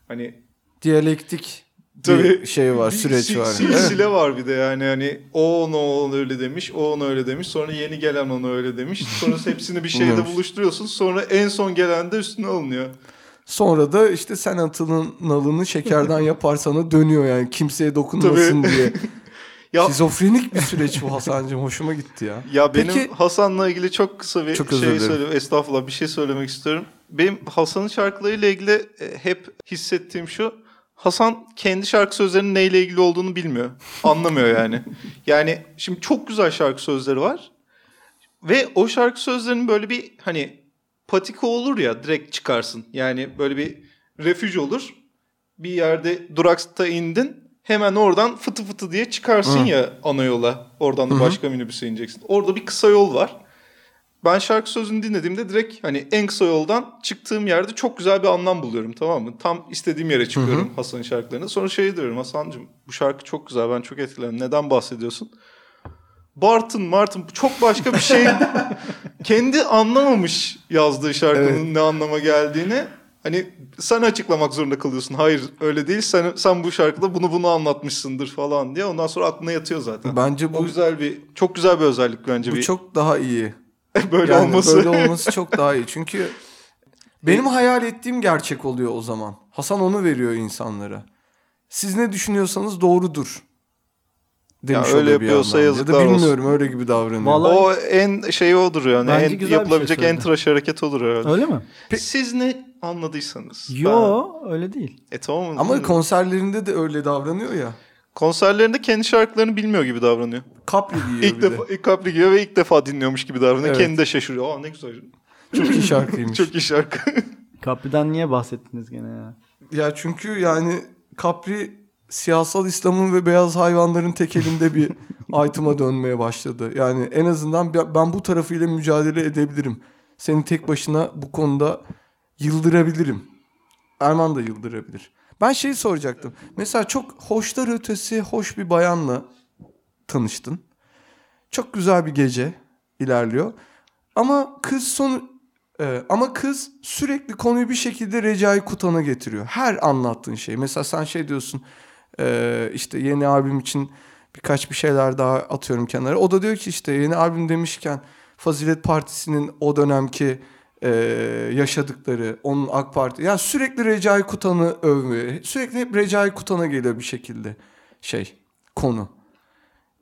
[SPEAKER 3] Hani
[SPEAKER 4] Diyalektik bir şey var,
[SPEAKER 3] bir
[SPEAKER 4] süreç
[SPEAKER 3] sil-
[SPEAKER 4] var.
[SPEAKER 3] Silsile var bir de yani hani o ona onu öyle demiş, o ona öyle demiş. Sonra yeni gelen ona öyle demiş. Sonra *laughs* hepsini bir şeyde buluşturuyorsun. Sonra en son gelen de üstüne alınıyor.
[SPEAKER 4] Sonra da işte sen atının nalını şekerden *laughs* yaparsana dönüyor yani kimseye dokunmasın
[SPEAKER 3] Tabii.
[SPEAKER 4] diye. *laughs*
[SPEAKER 3] Ya
[SPEAKER 4] Şizofrenik bir süreç bu Hasan'cığım. Hoşuma gitti ya.
[SPEAKER 3] Ya benim
[SPEAKER 4] Peki-
[SPEAKER 3] Hasan'la ilgili çok kısa bir
[SPEAKER 4] Çok
[SPEAKER 3] şey
[SPEAKER 4] dilerim.
[SPEAKER 3] söyle estağfurullah bir şey söylemek istiyorum. Benim Hasan'ın şarkılarıyla ilgili e, hep hissettiğim şu. Hasan kendi şarkı sözlerinin neyle ilgili olduğunu bilmiyor. Anlamıyor yani. Yani şimdi çok güzel şarkı sözleri var. Ve o şarkı sözlerinin böyle bir hani patika olur ya direkt çıkarsın. Yani böyle bir refüj olur. Bir yerde durakta indin. Hemen oradan fıtı fıtı diye çıkarsın
[SPEAKER 4] Hı.
[SPEAKER 3] ya ana yola. Oradan da
[SPEAKER 4] hı.
[SPEAKER 3] başka minibüse ineceksin. Orada bir kısa yol var. Ben şarkı sözünü dinlediğimde direkt hani en kısa yoldan çıktığım yerde çok güzel bir anlam buluyorum tamam mı? Tam istediğim yere çıkıyorum Hasan'ın şarkılarını. Sonra şey diyorum Hasan'cığım bu şarkı çok güzel ben çok etkilendim. Neden bahsediyorsun? Bartın Martın çok başka bir şey. *laughs* Kendi anlamamış yazdığı şarkının ne anlama geldiğini. Hani sen açıklamak zorunda kalıyorsun. Hayır öyle değil. Sen sen bu şarkıda bunu bunu anlatmışsındır falan diye. Ondan sonra aklına yatıyor zaten.
[SPEAKER 4] Bence
[SPEAKER 3] O
[SPEAKER 4] bu
[SPEAKER 3] güzel bir çok güzel bir özellik bence
[SPEAKER 4] bu
[SPEAKER 3] bir
[SPEAKER 4] çok daha iyi. *laughs*
[SPEAKER 3] böyle
[SPEAKER 4] Yani
[SPEAKER 3] olması.
[SPEAKER 4] Böyle olması çok daha iyi. Çünkü benim hayal ettiğim gerçek oluyor o zaman. Hasan onu veriyor insanlara. Siz ne düşünüyorsanız doğrudur. Demiş
[SPEAKER 3] Ya öyle
[SPEAKER 4] oluyor bir
[SPEAKER 3] yapıyorsa
[SPEAKER 4] yandan. Ya
[SPEAKER 3] yazıklar
[SPEAKER 4] da
[SPEAKER 3] olsun.
[SPEAKER 4] bilmiyorum öyle gibi davranıyor.
[SPEAKER 2] Vallahi-
[SPEAKER 3] O en şey odur yani.
[SPEAKER 2] Bence
[SPEAKER 3] En
[SPEAKER 2] şey
[SPEAKER 3] yapılabilecek en
[SPEAKER 2] söyledi.
[SPEAKER 3] tıraş hareket odur herhalde.
[SPEAKER 2] Öyle mi?
[SPEAKER 3] Siz ne anladıysanız.
[SPEAKER 2] Yo öyle değil.
[SPEAKER 3] Ben- E tamam.
[SPEAKER 4] Ama
[SPEAKER 3] Ama
[SPEAKER 4] konserlerinde de öyle davranıyor ya.
[SPEAKER 3] Konserlerinde kendi şarkılarını bilmiyor gibi davranıyor.
[SPEAKER 4] Kapri giyiyor
[SPEAKER 3] İlk
[SPEAKER 4] bir
[SPEAKER 3] defa
[SPEAKER 4] de.
[SPEAKER 3] ilk kapri giyiyor ve ilk defa dinliyormuş gibi davranıyor.
[SPEAKER 4] Evet.
[SPEAKER 3] Kendi de şaşırıyor. Aa ne güzel.
[SPEAKER 4] Çok iyi şarkıymış. *laughs*
[SPEAKER 3] Çok iyi şarkı.
[SPEAKER 2] Kapri'den niye bahsettiniz gene ya?
[SPEAKER 4] Ya çünkü yani Capri siyasal İslam'ın ve beyaz hayvanların tekelinde bir *laughs* item'a dönmeye başladı. Yani en azından ben bu tarafıyla mücadele edebilirim. Seni tek başına bu konuda yıldırabilirim. Erman da yıldırabilir. Ben şeyi soracaktım. Mesela çok hoşlar ötesi hoş bir bayanla tanıştın. Çok güzel bir gece ilerliyor. Ama kız son ee, ama kız sürekli konuyu bir şekilde Recai Kutan'a getiriyor. Her anlattığın şey. Mesela sen şey diyorsun e, işte yeni albüm için birkaç bir şeyler daha atıyorum kenara. O da diyor ki işte yeni albüm demişken Fazilet Partisi'nin o dönemki e, yaşadıkları, onun AK Parti. Yani sürekli Recai Kutan'ı övmüyor. Sürekli hep Recai Kutan'a geliyor bir şekilde şey konu.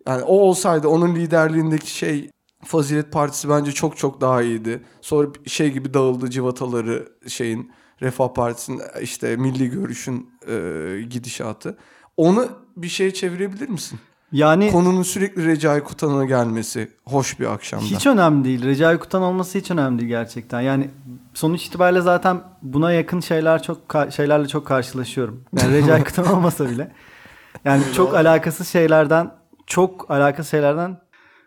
[SPEAKER 4] Yani o olsaydı onun liderliğindeki şey Fazilet Partisi bence çok çok daha iyiydi. Sonra şey gibi dağıldı civataları şeyin Refah Partisi'nin işte Milli Görüş'ün e, gidişatı. Onu bir şeye çevirebilir misin?
[SPEAKER 2] Yani
[SPEAKER 4] Konunun sürekli Recai Kutan'a gelmesi hoş bir akşamda.
[SPEAKER 2] hiç önemli değil. Recai Kutan olması hiç önemli değil gerçekten. Yani sonuç itibariyle zaten buna yakın şeyler çok şeylerle çok karşılaşıyorum. Yani Recai *laughs* Kutan olmasa bile. Yani çok alakasız şeylerden çok alakasız şeylerden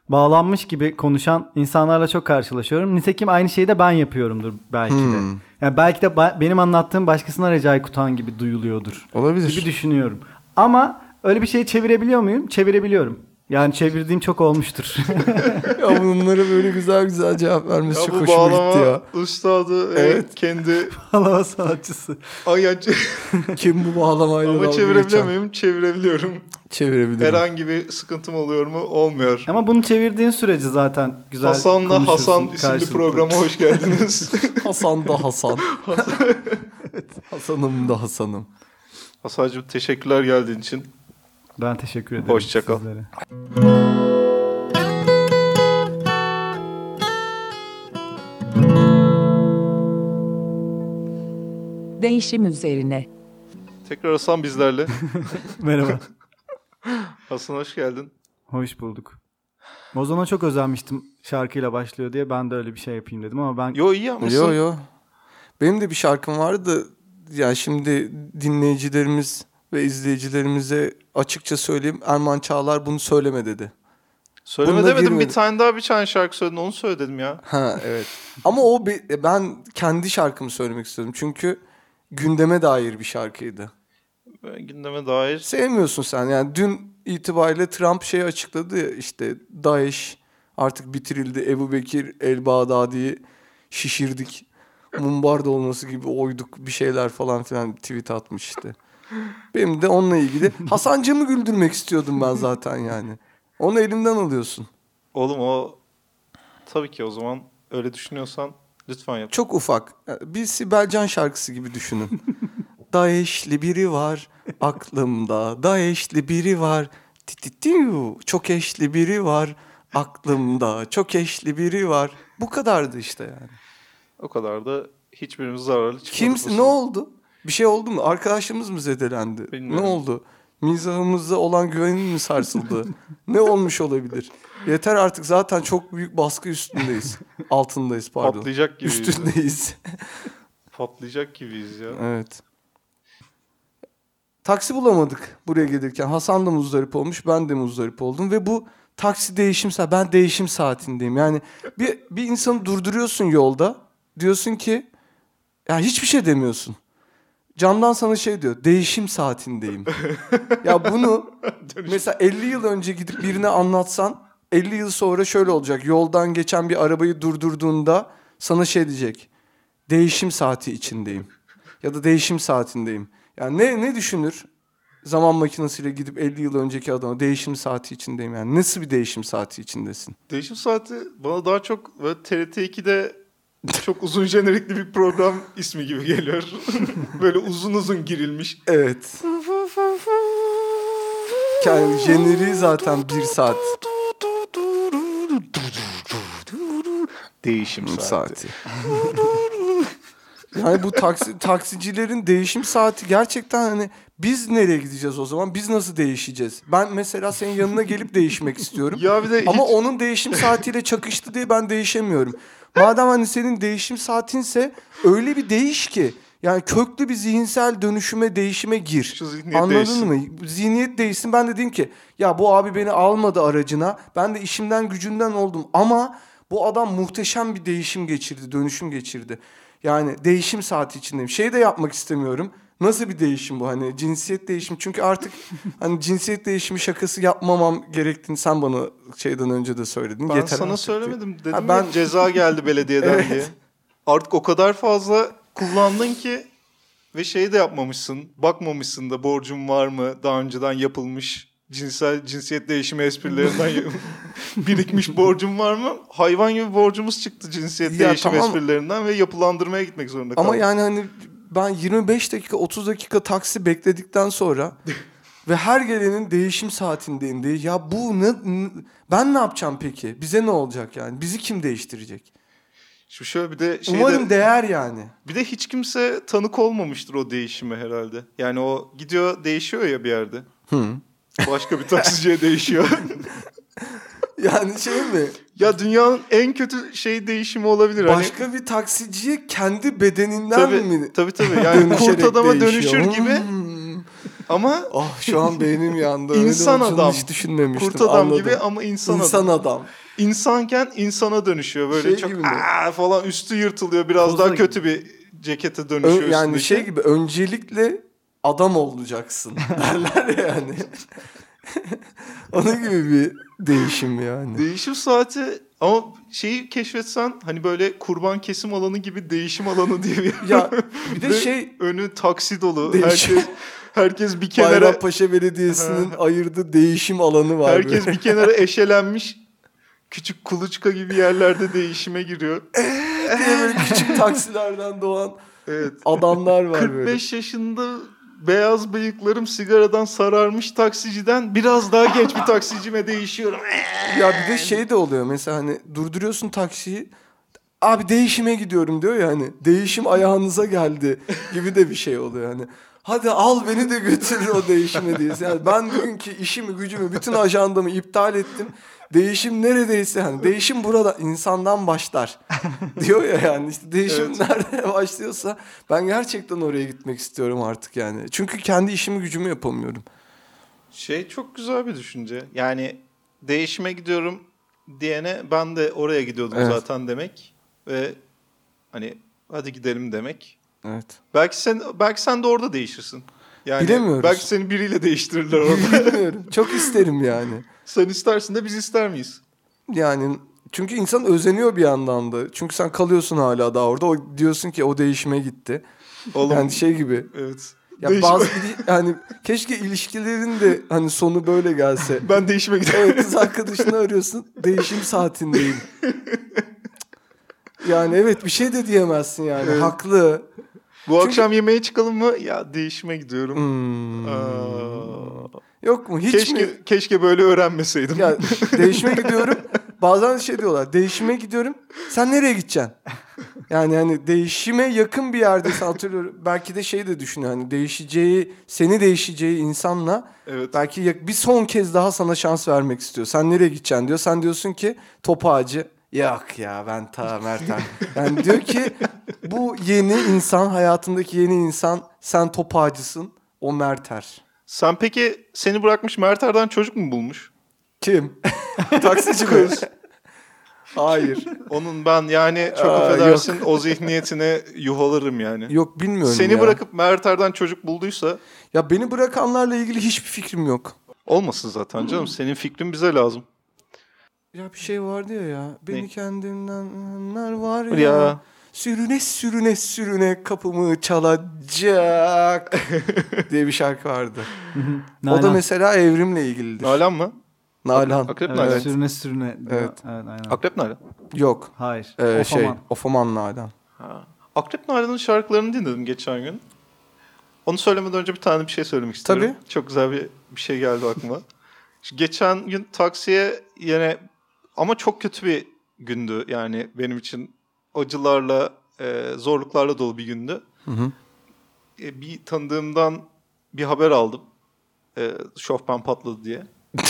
[SPEAKER 2] bağlanmış gibi konuşan insanlarla çok karşılaşıyorum. Nitekim aynı şeyi de ben yapıyorumdur belki de.
[SPEAKER 4] Hmm.
[SPEAKER 2] Yani belki de ba- benim anlattığım başkasına Recai Kutan gibi duyuluyordur.
[SPEAKER 4] Olabilir.
[SPEAKER 2] Gibi düşünüyorum. Ama öyle bir şeyi çevirebiliyor muyum? Çevirebiliyorum. Yani çevirdiğim çok olmuştur. *laughs*
[SPEAKER 4] ya bunlara böyle güzel güzel cevap vermesi
[SPEAKER 3] Ya
[SPEAKER 4] çok hoşuma
[SPEAKER 3] bağlama
[SPEAKER 4] gitti ya.
[SPEAKER 3] üstadı
[SPEAKER 4] Evet.
[SPEAKER 3] evet. kendi *laughs*
[SPEAKER 2] Bağlama sanatçısı.
[SPEAKER 3] Ay, ya- *laughs*
[SPEAKER 4] Kim bu bağlamayla
[SPEAKER 3] ama çevirebiliyor
[SPEAKER 4] geçen?
[SPEAKER 3] muyum? Çevirebiliyorum.
[SPEAKER 4] Çevirebilirim.
[SPEAKER 3] Herhangi bir sıkıntım oluyor mu? Olmuyor.
[SPEAKER 2] Ama bunu çevirdiğin sürece zaten güzel
[SPEAKER 3] Hasan'la Hasan isimli programa hoş geldiniz.
[SPEAKER 4] Hasan da Hasan. Hasan'ım da Hasan'ım.
[SPEAKER 3] Hasan'cığım teşekkürler geldiğin için.
[SPEAKER 2] Ben teşekkür ederim.
[SPEAKER 3] Hoşça kal.
[SPEAKER 2] sizlere.
[SPEAKER 1] Değişim üzerine.
[SPEAKER 3] Tekrar Hasan bizlerle. *laughs*
[SPEAKER 2] Merhaba. *laughs*
[SPEAKER 3] Hasan hoş geldin.
[SPEAKER 2] Hoş bulduk. Ozan'a çok özenmiştim şarkıyla başlıyor diye. Ben de öyle bir şey yapayım dedim ama ben
[SPEAKER 3] Yo iyi yapmışsın.
[SPEAKER 4] Yo yo. Benim de bir şarkım vardı da yani şimdi dinleyicilerimiz ve izleyicilerimize açıkça söyleyeyim Erman Çağlar bunu söyleme dedi.
[SPEAKER 3] Söyleme
[SPEAKER 4] Bunda
[SPEAKER 3] demedim
[SPEAKER 4] girmedi.
[SPEAKER 3] bir tane daha bir tane şarkı söyledin onu söyle dedim ya.
[SPEAKER 4] Ha *laughs* evet. Ama o be- ben kendi şarkımı söylemek istedim. Çünkü gündeme dair bir şarkıydı.
[SPEAKER 3] Ben gündeme dair.
[SPEAKER 4] Sevmiyorsun sen yani dün itibariyle Trump şey açıkladı ya işte Daesh artık bitirildi. Ebu Bekir El Bağdadi'yi şişirdik. Mumbarda olması gibi oyduk bir şeyler falan filan tweet atmış işte. Benim de onunla ilgili. Hasancığımı güldürmek istiyordum ben zaten yani. Onu elimden alıyorsun.
[SPEAKER 3] Oğlum o tabii ki o zaman öyle düşünüyorsan lütfen yap.
[SPEAKER 4] Çok ufak. Bir Sibel Can şarkısı gibi düşünün. *laughs* Daeşli biri var aklımda. Daeşli biri var. Tititiu. Çok eşli biri var aklımda. Çok eşli biri var. Bu kadardı işte yani.
[SPEAKER 3] O kadar da hiçbirimiz zararlı çıkmadık.
[SPEAKER 4] Kimse ne oldu? Bir şey oldu mu? Arkadaşımız mı zedelendi?
[SPEAKER 3] Bilmiyorum.
[SPEAKER 4] Ne oldu? Mizahımızda olan güvenin mi sarsıldı? ne olmuş olabilir? Yeter artık zaten çok büyük baskı üstündeyiz. Altındayız pardon.
[SPEAKER 3] Patlayacak gibiyiz.
[SPEAKER 4] Üstündeyiz.
[SPEAKER 3] Patlayacak gibiyiz ya.
[SPEAKER 4] evet. Taksi bulamadık buraya gelirken. Hasan da muzdarip olmuş, ben de muzdarip oldum ve bu taksi değişim saati. Ben değişim saatindeyim. Yani bir bir insanı durduruyorsun yolda. Diyorsun ki ya hiçbir şey demiyorsun. Camdan sana şey diyor. Değişim saatindeyim. ya bunu *laughs* mesela 50 yıl önce gidip birine anlatsan 50 yıl sonra şöyle olacak. Yoldan geçen bir arabayı durdurduğunda sana şey diyecek. Değişim saati içindeyim. Ya da değişim saatindeyim. Yani ne ne düşünür? Zaman makinesiyle gidip 50 yıl önceki adama değişim saati içindeyim. Yani nasıl bir değişim saati içindesin?
[SPEAKER 3] Değişim saati bana daha çok böyle TRT 2'de *laughs* çok uzun jenerikli bir program ismi gibi geliyor. *laughs* böyle uzun uzun girilmiş.
[SPEAKER 4] Evet. Yani jeneriği zaten bir saat.
[SPEAKER 3] Değişim saati.
[SPEAKER 4] saati. yani bu taksi, taksicilerin değişim saati gerçekten hani biz nereye gideceğiz o zaman? Biz nasıl değişeceğiz? Ben mesela senin yanına gelip değişmek istiyorum. *laughs*
[SPEAKER 3] Ya bir de
[SPEAKER 4] Ama
[SPEAKER 3] hiç-
[SPEAKER 4] onun değişim saatiyle çakıştı diye ben değişemiyorum. Madem hani senin değişim saatinse öyle bir değiş ki yani köklü bir zihinsel dönüşüme, değişime gir. Anladın
[SPEAKER 3] değişsin.
[SPEAKER 4] mı? Zihniyet değişsin. Ben de dedim ki ya bu abi beni almadı aracına. Ben de işimden gücünden oldum ama bu adam muhteşem bir değişim geçirdi, dönüşüm geçirdi. Yani değişim saati içindeyim. Şey de yapmak istemiyorum. Nasıl bir değişim bu hani cinsiyet değişimi çünkü artık *laughs* hani cinsiyet değişimi şakası yapmamam gerektiğini sen bana şeyden önce de söyledin.
[SPEAKER 3] Ben
[SPEAKER 4] Yeter
[SPEAKER 3] sana söylemedim. Dedim
[SPEAKER 4] Ha,
[SPEAKER 3] ben
[SPEAKER 4] ben-
[SPEAKER 3] ceza geldi belediyeden *laughs*
[SPEAKER 4] Evet.
[SPEAKER 3] diye. Artık o kadar fazla kullandın ki ve şey de yapmamışsın. Bakmamışsın da borcum var mı? Daha önceden yapılmış cinsel cinsiyet değişimi esprilerinden *laughs* ya- birikmiş borcum var mı? Hayvan gibi borcumuz çıktı cinsiyet
[SPEAKER 4] Ya
[SPEAKER 3] değişim
[SPEAKER 4] tamam.
[SPEAKER 3] esprilerinden ve yapılandırmaya gitmek zorunda kaldık.
[SPEAKER 4] Ama yani hani ben 25 dakika 30 dakika taksi bekledikten sonra *laughs* ve her gelenin değişim saatindeyim diye ya bu ne, ben ne yapacağım peki? Bize ne olacak yani? Bizi kim değiştirecek?
[SPEAKER 3] Şu şöyle bir de şeyde,
[SPEAKER 4] Umarım değer yani.
[SPEAKER 3] bir de hiç kimse tanık olmamıştır o değişime herhalde. Yani o gidiyor değişiyor ya bir yerde. Başka bir taksiciye değişiyor. *laughs* *laughs*
[SPEAKER 4] Yani şey mi?
[SPEAKER 3] Ya dünyanın en kötü şey değişimi olabilir. Hani,
[SPEAKER 4] Başka bir taksiciye kendi bedeninden
[SPEAKER 3] tabii,
[SPEAKER 4] mi?
[SPEAKER 3] tabii tabii. Yani kurt adama dönüşür gibi
[SPEAKER 4] Hmm.
[SPEAKER 3] ama
[SPEAKER 4] Ah şu an beynim yandı.
[SPEAKER 3] İnsan adam.
[SPEAKER 4] Hiç düşünmemiştim.
[SPEAKER 3] kurt adam
[SPEAKER 4] Anladım.
[SPEAKER 3] gibi ama insan,
[SPEAKER 4] İnsan
[SPEAKER 3] adam.
[SPEAKER 4] adam.
[SPEAKER 3] İnsanken insana dönüşüyor. Böyle
[SPEAKER 4] Şey
[SPEAKER 3] çok
[SPEAKER 4] gibi?
[SPEAKER 3] "Aa!" falan üstü yırtılıyor. Biraz
[SPEAKER 4] Koza
[SPEAKER 3] daha
[SPEAKER 4] gibi.
[SPEAKER 3] kötü bir cekete dönüşüyor
[SPEAKER 4] Ö- yani
[SPEAKER 3] üstündeki.
[SPEAKER 4] şey gibi öncelikle adam olacaksın *laughs* derler ya yani. *laughs* Onun gibi bir değişim yani.
[SPEAKER 3] Değişim saati ama şeyi keşfetsen hani böyle kurban kesim alanı gibi değişim alanı diye bir
[SPEAKER 4] Ya *laughs* bir de şey
[SPEAKER 3] önü taksi dolu.
[SPEAKER 4] Değişim.
[SPEAKER 3] Herkes herkes bir kenara
[SPEAKER 4] Bayrampaşa Belediyesi'nin *laughs* ayırdığı değişim alanı var.
[SPEAKER 3] herkes
[SPEAKER 4] böyle.
[SPEAKER 3] bir kenara eşelenmiş. Küçük kuluçka gibi yerlerde değişime giriyor.
[SPEAKER 4] diye böyle küçük taksilerden doğan
[SPEAKER 3] Evet.
[SPEAKER 4] adamlar var böyle.
[SPEAKER 3] 45 yaşında beyaz bıyıklarım sigaradan sararmış taksiciden biraz daha genç bir taksicime değişiyorum. *laughs*
[SPEAKER 4] Ya bir de şey de oluyor mesela hani durduruyorsun taksiyi. Abi değişime gidiyorum diyor ya hani değişim ayağınıza geldi gibi de bir şey oluyor hani. Hadi al beni de götür o değişime diye. Yani ben bugünkü işimi gücümü bütün ajandamı iptal ettim. Değişim neredeyse hani değişim burada insandan başlar *laughs* diyor ya yani işte değişim
[SPEAKER 3] Evet.
[SPEAKER 4] nerede *laughs* başlıyorsa ben gerçekten oraya gitmek istiyorum artık yani. Çünkü kendi işimi gücümü yapamıyorum.
[SPEAKER 3] Şey çok güzel bir düşünce. Yani değişime gidiyorum diyene ben de oraya gidiyordum
[SPEAKER 4] Evet.
[SPEAKER 3] zaten demek ve hani hadi gidelim demek.
[SPEAKER 4] Evet.
[SPEAKER 3] Belki sen belki sen de orada değişirsin. Yani
[SPEAKER 4] Bilemiyoruz.
[SPEAKER 3] belki seni biriyle değiştirirler orada. *laughs*
[SPEAKER 4] Bilmiyorum. Çok isterim yani.
[SPEAKER 3] Sen istersin de biz ister miyiz?
[SPEAKER 4] Yani çünkü insan özeniyor bir yandan da. Çünkü sen kalıyorsun hala daha orada. O diyorsun ki o değişime gitti.
[SPEAKER 3] Oğlum
[SPEAKER 4] Yani şey gibi.
[SPEAKER 3] evet.
[SPEAKER 4] Ya
[SPEAKER 3] Değişim-
[SPEAKER 4] bazı yani keşke ilişkilerin de hani sonu böyle gelse. *laughs*
[SPEAKER 3] Ben değişime gidiyorum.
[SPEAKER 4] Evet kız arkadaşını arıyorsun. Değişim saatindeyim. Yani evet bir şey de diyemezsin yani.
[SPEAKER 3] Evet.
[SPEAKER 4] Haklı.
[SPEAKER 3] Bu akşam yemeğe çıkalım mı? Ya değişime gidiyorum.
[SPEAKER 4] Hmm.
[SPEAKER 3] Aa.
[SPEAKER 4] Yok mu? Hiç
[SPEAKER 3] keşke
[SPEAKER 4] mi?
[SPEAKER 3] keşke böyle öğrenmeseydim.
[SPEAKER 4] Ya *laughs* değişime gidiyorum. Bazen şey diyorlar. Değişime gidiyorum. Sen nereye gideceksin? Yani hani değişime yakın bir yerdeysen hatırlıyorum. Belki de şey de düşün hani değişeceği, seni değişeceği insanla
[SPEAKER 3] evet.
[SPEAKER 4] belki bir son kez daha sana şans vermek istiyor. Sen nereye gideceksin diyor. Sen diyorsun ki top ağacı. Yok ya ben ta Mertan. Yani diyor ki bu yeni insan hayatındaki yeni insan sen top ağacısın. O Merter.
[SPEAKER 3] Sen peki seni bırakmış Merter'den çocuk mu bulmuş?
[SPEAKER 4] Kim? *laughs* Taksici *laughs* kız. Hayır.
[SPEAKER 3] Onun ben yani çok
[SPEAKER 4] Aa,
[SPEAKER 3] affedersin o zihniyetine yuhalarım yani.
[SPEAKER 4] Yok bilmiyorum
[SPEAKER 3] Seni
[SPEAKER 4] ya.
[SPEAKER 3] bırakıp Merter'den çocuk bulduysa
[SPEAKER 4] Ya beni bırakanlarla ilgili hiçbir fikrim yok.
[SPEAKER 3] olmasın zaten canım. Senin fikrin bize lazım.
[SPEAKER 4] Ya bir şey vardı ya ya. Beni
[SPEAKER 3] Ne?
[SPEAKER 4] kendimdenler var ya.
[SPEAKER 3] Ya.
[SPEAKER 4] Sürüne sürüne sürüne kapımı çalacak *laughs* diye bir şarkı vardı. O da mesela evrimle ilgilidir.
[SPEAKER 3] Nalan mı?
[SPEAKER 4] Nalan.
[SPEAKER 3] Akrep
[SPEAKER 2] Evet,
[SPEAKER 3] Nalan.
[SPEAKER 2] Sürüne sürüne.
[SPEAKER 4] Evet.
[SPEAKER 2] evet aynen.
[SPEAKER 3] Akrep Nalan.
[SPEAKER 4] Yok.
[SPEAKER 2] Hayır.
[SPEAKER 4] Ee, şey,
[SPEAKER 2] Ofaman.
[SPEAKER 4] Ofaman Nalan.
[SPEAKER 3] Ha. Akrep Nalan'ın şarkılarını dinledim geçen gün. Onu söylemeden önce bir tane bir şey söylemek istiyorum.
[SPEAKER 4] Tabii.
[SPEAKER 3] Çok güzel bir, bir şey geldi aklıma. *laughs* Geçen gün taksiye yine ama çok kötü bir gündü. Yani benim için acılarla, e, zorluklarla dolu bir gündü.
[SPEAKER 4] Hı hı.
[SPEAKER 3] E, bir tanıdığımdan bir haber aldım. E, şofben patladı diye. *laughs*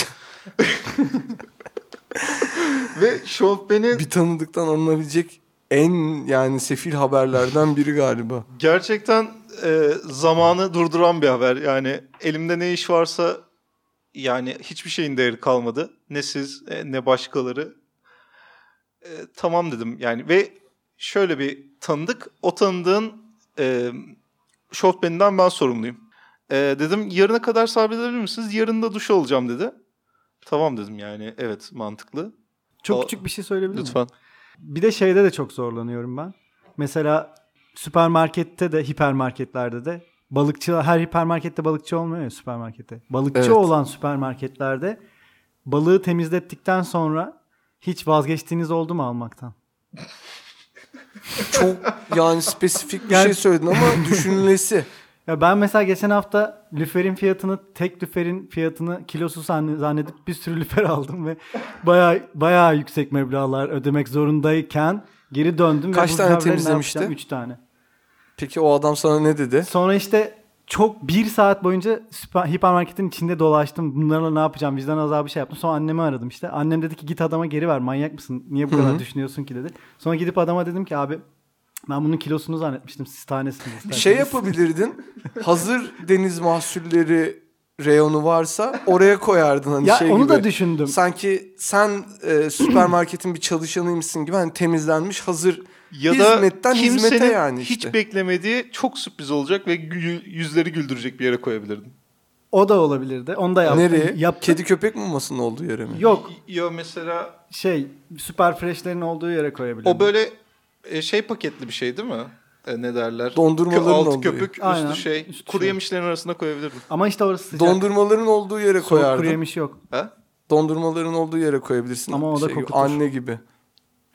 [SPEAKER 3] Ve şofbenin
[SPEAKER 4] Bir tanıdıktan alınabilecek en yani sefil haberlerden biri galiba.
[SPEAKER 3] gerçekten e, zamanı durduran bir haber. Yani elimde ne iş varsa yani hiçbir şeyin değeri kalmadı. Ne siz e, ne başkaları. E, tamam dedim yani ve şöyle bir tanıdık. O tanıdığın e, şofbeninden ben sorumluyum. E, dedim yarına kadar sabredebilir misiniz? Yarın da duş alacağım dedi. Tamam dedim yani evet mantıklı.
[SPEAKER 2] Çok
[SPEAKER 3] O-
[SPEAKER 2] küçük bir şey söyleyebilir miyim?
[SPEAKER 3] Lütfen.
[SPEAKER 2] Bir de şeyde de çok zorlanıyorum ben. Mesela süpermarkette de hipermarketlerde de balıkçı her hipermarkette balıkçı olmuyor ya süpermarkette. Balıkçı
[SPEAKER 4] Evet.
[SPEAKER 2] olan süpermarketlerde balığı temizlettikten sonra hiç vazgeçtiğiniz oldu mu almaktan?
[SPEAKER 4] Çok yani spesifik bir şey söyledin ama düşünülesi.
[SPEAKER 2] Ya ben mesela geçen hafta lüferin fiyatını tek lüferin fiyatını kilosu zann- zannedip bir sürü lüfer aldım ve bayağı bayağı yüksek meblağlar ödemek zorundayken geri döndüm
[SPEAKER 4] Kaç
[SPEAKER 2] ve
[SPEAKER 4] tane temizlemişti?
[SPEAKER 2] yapacağım? Üç tane.
[SPEAKER 4] Peki o adam sana ne dedi?
[SPEAKER 2] Sonra işte çok bir saat boyunca süper, hipermarketin içinde dolaştım. Bunlarla ne yapacağım? Vicdan azabı şey yaptım. Sonra annemi aradım işte. Annem dedi ki git adama geri ver. Manyak mısın? Niye bu kadar
[SPEAKER 4] hı.
[SPEAKER 2] düşünüyorsun ki dedi. Sonra gidip adama dedim ki abi ben bunun kilosunu zannetmiştim. Siz tanesini isterseniz.
[SPEAKER 4] şey yapabilirdin. Hazır deniz mahsulleri reyonu varsa oraya koyardın hani
[SPEAKER 2] Ya
[SPEAKER 4] şey
[SPEAKER 2] onu
[SPEAKER 4] gibi.
[SPEAKER 2] da düşündüm.
[SPEAKER 4] Sanki sen e, süpermarketin bir çalışanıymışsın gibi hani temizlenmiş hazır
[SPEAKER 3] Ya da
[SPEAKER 4] hizmetten hizmete yani
[SPEAKER 3] hiç
[SPEAKER 4] işte.
[SPEAKER 3] beklemediği çok sürpriz olacak ve gü- yüzleri güldürecek bir yere koyabilirdin.
[SPEAKER 2] O da olabilirdi. Onu da yaptım.
[SPEAKER 4] Nereye?
[SPEAKER 2] Yaptım.
[SPEAKER 4] Kedi köpek mamasının olduğu yere mi?
[SPEAKER 2] Yok
[SPEAKER 3] Ya mesela
[SPEAKER 2] şey süper freshlerin olduğu yere koyabilirim.
[SPEAKER 3] o böyle e, şey paketli bir şey değil mi? E, ne derler?
[SPEAKER 4] Dondurmaların
[SPEAKER 3] Kö- altı
[SPEAKER 4] olduğu
[SPEAKER 3] köpük,
[SPEAKER 2] Aynen,
[SPEAKER 3] üstü şey.
[SPEAKER 2] üstü
[SPEAKER 3] kuru
[SPEAKER 2] şey.
[SPEAKER 3] yemişlerin arasına koyabilirdin.
[SPEAKER 2] Ama işte orası sıcak.
[SPEAKER 4] Dondurmaların olduğu yere
[SPEAKER 2] Soğuk kuru
[SPEAKER 4] koyardın.
[SPEAKER 2] yemiş yok.
[SPEAKER 3] Ha?
[SPEAKER 4] Dondurmaların olduğu yere koyabilirsin.
[SPEAKER 2] Ama o da
[SPEAKER 4] Şey
[SPEAKER 2] kokutur.
[SPEAKER 4] Anne gibi.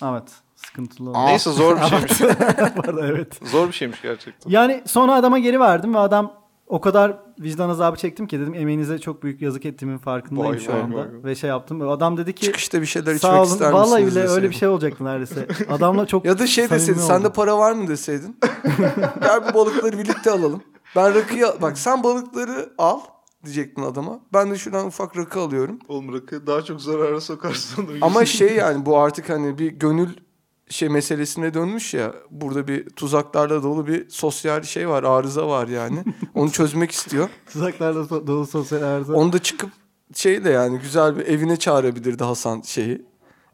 [SPEAKER 2] Evet. Sıkıntılı oldu.
[SPEAKER 4] Aa.
[SPEAKER 3] Neyse zor bir *laughs* şeymiş. *laughs*
[SPEAKER 2] Bu arada evet.
[SPEAKER 3] zor bir şeymiş gerçekten.
[SPEAKER 2] Yani sonra adama geri verdim ve adam o kadar vicdan azabı çektim ki dedim emeğinize çok büyük yazık ettiğimin farkındayım
[SPEAKER 3] Vay
[SPEAKER 2] şu
[SPEAKER 3] vay
[SPEAKER 2] anda.
[SPEAKER 3] vay.
[SPEAKER 2] Ve şey yaptım. Adam dedi ki
[SPEAKER 4] Çıkışta bir şeyler içmek
[SPEAKER 2] olun.
[SPEAKER 4] ister
[SPEAKER 2] Vallahi
[SPEAKER 4] misiniz
[SPEAKER 2] bile öyle bir şey olacaktı neredeyse. *laughs* Adamla çok
[SPEAKER 4] Ya da şey deseydin sende para var mı deseydin. Gel bu balıkları birlikte alalım. Ben rakıyı al- bak sen balıkları al diyecektin adama. Ben de şuradan ufak rakı alıyorum.
[SPEAKER 3] Oğlum rakı daha çok zarara sokarsın.
[SPEAKER 4] Ama şey yani bu artık hani bir gönül şey meselesine dönmüş ya. Burada bir tuzaklarla dolu bir sosyal şey var, arıza var yani. *laughs* Onu çözmek istiyor.
[SPEAKER 2] Tuzaklarla so- dolu sosyal arıza.
[SPEAKER 4] Onu da çıkıp şeyle yani güzel bir evine çağırabilirdi Hasan şeyi.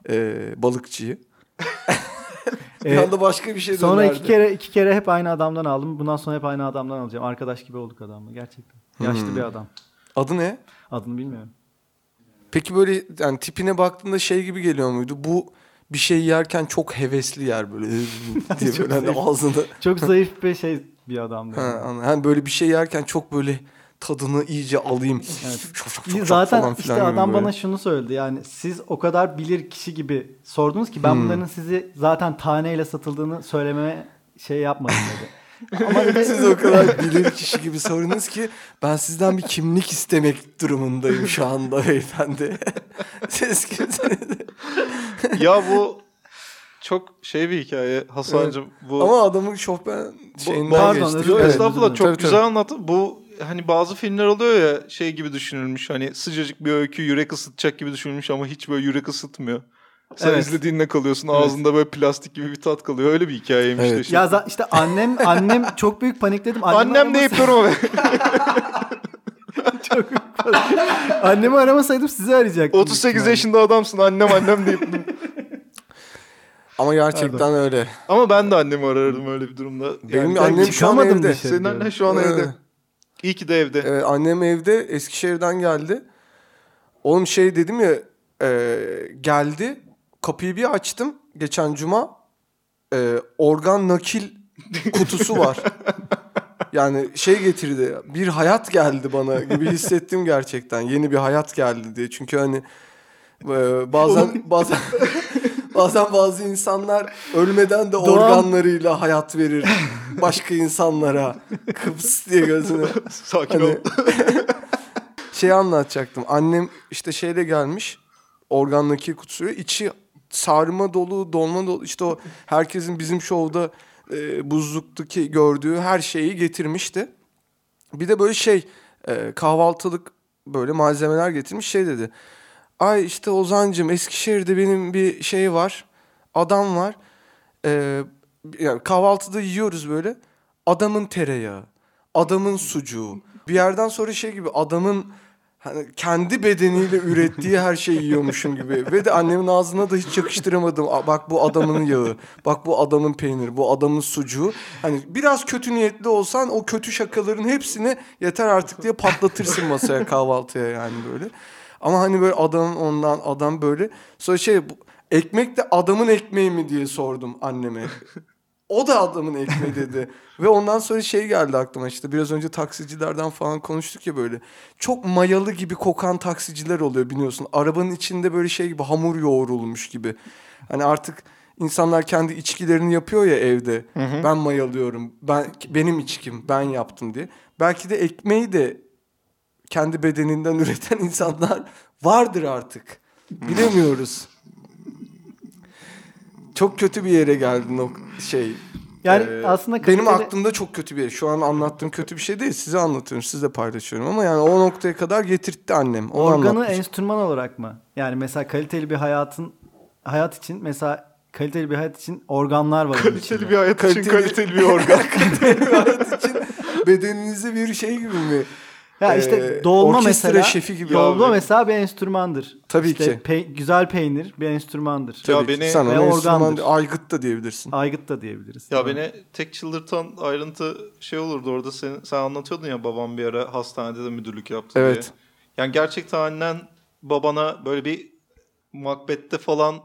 [SPEAKER 4] e, balıkçıyı. *laughs* bir
[SPEAKER 2] Ee,
[SPEAKER 4] anda başka bir şey
[SPEAKER 2] Sonra
[SPEAKER 4] dönerdi.
[SPEAKER 2] iki kere iki kere hep aynı adamdan aldım. Bundan sonra hep aynı adamdan alacağım. Arkadaş gibi olduk adamla gerçekten. Yaşlı
[SPEAKER 4] Hmm.
[SPEAKER 2] bir adam.
[SPEAKER 4] Adı ne?
[SPEAKER 2] Adını bilmiyorum.
[SPEAKER 4] Peki böyle yani tipine baktığında şey gibi geliyor muydu? Bu bir şey yerken çok hevesli yer böyle *laughs* diye
[SPEAKER 2] Çok
[SPEAKER 4] böyle hani
[SPEAKER 2] zayıf.
[SPEAKER 4] ağzında.
[SPEAKER 2] Çok *laughs* zayıf bir şey bir adamdı.
[SPEAKER 4] Ha,
[SPEAKER 2] yani.
[SPEAKER 4] hani böyle bir şey yerken çok böyle tadını iyice alayım.
[SPEAKER 2] Evet.
[SPEAKER 4] Çok, çok, çok,
[SPEAKER 2] Zaten
[SPEAKER 4] falan
[SPEAKER 2] işte adam
[SPEAKER 4] böyle.
[SPEAKER 2] bana şunu söyledi. Yani siz o kadar bilir kişi gibi sordunuz ki ben
[SPEAKER 4] Hmm.
[SPEAKER 2] bunların sizi zaten taneyle satıldığını söylememe şey yapmadım dedi. *laughs* Ama *laughs*
[SPEAKER 4] Siz o kadar bilir kişi gibi sorunuz ki ben sizden bir kimlik istemek durumundayım şu anda beyefendi. *laughs* Siz kimsiniz?
[SPEAKER 3] ya bu çok şey bir hikaye Hasan'cığım. Bu,
[SPEAKER 4] Ama adamın Chopin şeyinden
[SPEAKER 2] Pardon,
[SPEAKER 4] geçtik.
[SPEAKER 2] özür
[SPEAKER 3] Yok estağfurullah çok
[SPEAKER 4] Tabii,
[SPEAKER 3] güzel
[SPEAKER 4] tabii.
[SPEAKER 3] anlattın. Bu hani bazı filmler oluyor ya şey gibi düşünülmüş hani sıcacık bir öykü yürek ısıtacak gibi düşünülmüş ama hiç böyle yürek ısıtmıyor. Sen
[SPEAKER 2] Evet.
[SPEAKER 3] izlediğinle kalıyorsun ağzında böyle plastik gibi bir tat kalıyor. Öyle bir hikayeymiş
[SPEAKER 4] Evet.
[SPEAKER 3] de. şimdi.
[SPEAKER 2] ya za- işte annem annem çok büyük panikledim. Annemi
[SPEAKER 3] Annem
[SPEAKER 2] aramasaydım-
[SPEAKER 3] deyip durma be. *laughs*
[SPEAKER 2] çok. Annemi aramasaydım sizi arayacaktım.
[SPEAKER 3] 38 yaşında adamsın annem annem deyip. *laughs*
[SPEAKER 4] Ama gerçekten öyle.
[SPEAKER 3] Ama ben de annemi arardım öyle bir durumda.
[SPEAKER 4] Benim
[SPEAKER 3] Yani
[SPEAKER 4] annem şu an evde.
[SPEAKER 3] Senin annen şu an
[SPEAKER 4] Evet.
[SPEAKER 3] evde. İyi ki de evde.
[SPEAKER 4] Evet, annem evde Eskişehir'den geldi. Oğlum şey dedim ya e, geldi kapıyı bir açtım geçen cuma e, organ nakil kutusu var. *laughs* Yani şey getirdi bir hayat geldi bana gibi hissettim gerçekten yeni bir hayat geldi diye çünkü hani e, bazen bazen *laughs* bazen bazı insanlar ölmeden de
[SPEAKER 2] Doğan-
[SPEAKER 4] organlarıyla hayat verir başka insanlara kıps diye gözüne
[SPEAKER 3] Sakin
[SPEAKER 4] Hani-
[SPEAKER 3] ol. *laughs*
[SPEAKER 4] şey anlatacaktım. Annem işte şeyle gelmiş. Organ nakil kutusu. içi sarma dolu, dolma dolu. İşte o herkesin bizim şovda e, buzluktaki gördüğü her şeyi getirmişti. Bir de böyle şey e, kahvaltılık böyle malzemeler getirmiş şey dedi. Ay işte Ozancım Eskişehir'de benim bir şey var. Adam var. E, yani kahvaltıda yiyoruz böyle. Adamın tereyağı, adamın sucuğu. Bir yerden sonra şey gibi adamın hani kendi bedeniyle ürettiği her şeyi yiyormuşum gibi. Ve de annemin ağzına da hiç yakıştıramadım. "Aa, Bak bu adamın yağı, bak bu adamın peyniri, bu adamın sucuğu. Hani biraz kötü niyetli olsan o kötü şakaların hepsini yeter artık diye patlatırsın masaya kahvaltıya yani böyle. Ama hani böyle adam ondan adam böyle. Sonra şey ekmek de adamın ekmeği mi diye sordum anneme. O da adamın ekmeği dedi. *laughs* Ve ondan sonra şey geldi aklıma işte biraz önce taksicilerden falan konuştuk ya böyle. Çok mayalı gibi kokan taksiciler oluyor biliyorsun. Arabanın içinde böyle şey gibi hamur yoğrulmuş gibi. Hani artık insanlar kendi içkilerini yapıyor ya evde. Ben mayalıyorum. Ben benim içkim. Ben yaptım diye. Belki de ekmeği de kendi bedeninden *laughs* üreten insanlar vardır artık. Bilemiyoruz. Çok kötü bir yere geldin o şey.
[SPEAKER 2] Yani
[SPEAKER 4] Ee,
[SPEAKER 2] aslında
[SPEAKER 4] benim
[SPEAKER 2] kaliteli-
[SPEAKER 4] aklımda çok kötü bir yer. Şu an anlattığım kötü bir şey değil. Size anlatıyorum, sizle paylaşıyorum ama yani o noktaya kadar getirtti annem. Onu
[SPEAKER 2] Organı
[SPEAKER 4] anlatmış.
[SPEAKER 2] enstrüman olarak mı? Yani mesela kaliteli bir hayatın hayat için mesela kaliteli bir hayat için organlar var.
[SPEAKER 3] Kaliteli bir hayat için
[SPEAKER 4] Kaliteli-
[SPEAKER 3] kaliteli bir organ. *laughs*
[SPEAKER 4] hayat için bedeninize bir şey gibi mi?
[SPEAKER 2] Ya işte
[SPEAKER 4] Ee,
[SPEAKER 2] dolma mesela.
[SPEAKER 4] şefi gibi
[SPEAKER 2] dolma
[SPEAKER 4] abi.
[SPEAKER 2] mesela bir enstrümandır.
[SPEAKER 4] Tabii
[SPEAKER 2] İşte
[SPEAKER 4] ki.
[SPEAKER 2] pe- güzel peynir bir enstrümandır.
[SPEAKER 3] Ya
[SPEAKER 4] Tabii ki.
[SPEAKER 3] beni-
[SPEAKER 4] Sen
[SPEAKER 2] Ve organdır.
[SPEAKER 4] aygıt da diyebilirsin.
[SPEAKER 2] Aygıt da diyebiliriz.
[SPEAKER 3] Ya beni tek çıldırtan ayrıntı şey olurdu orada sen, sen anlatıyordun ya babam bir ara hastanede de müdürlük yaptı
[SPEAKER 4] Evet.
[SPEAKER 3] diye. Yani gerçekten annen babana böyle bir makbette falan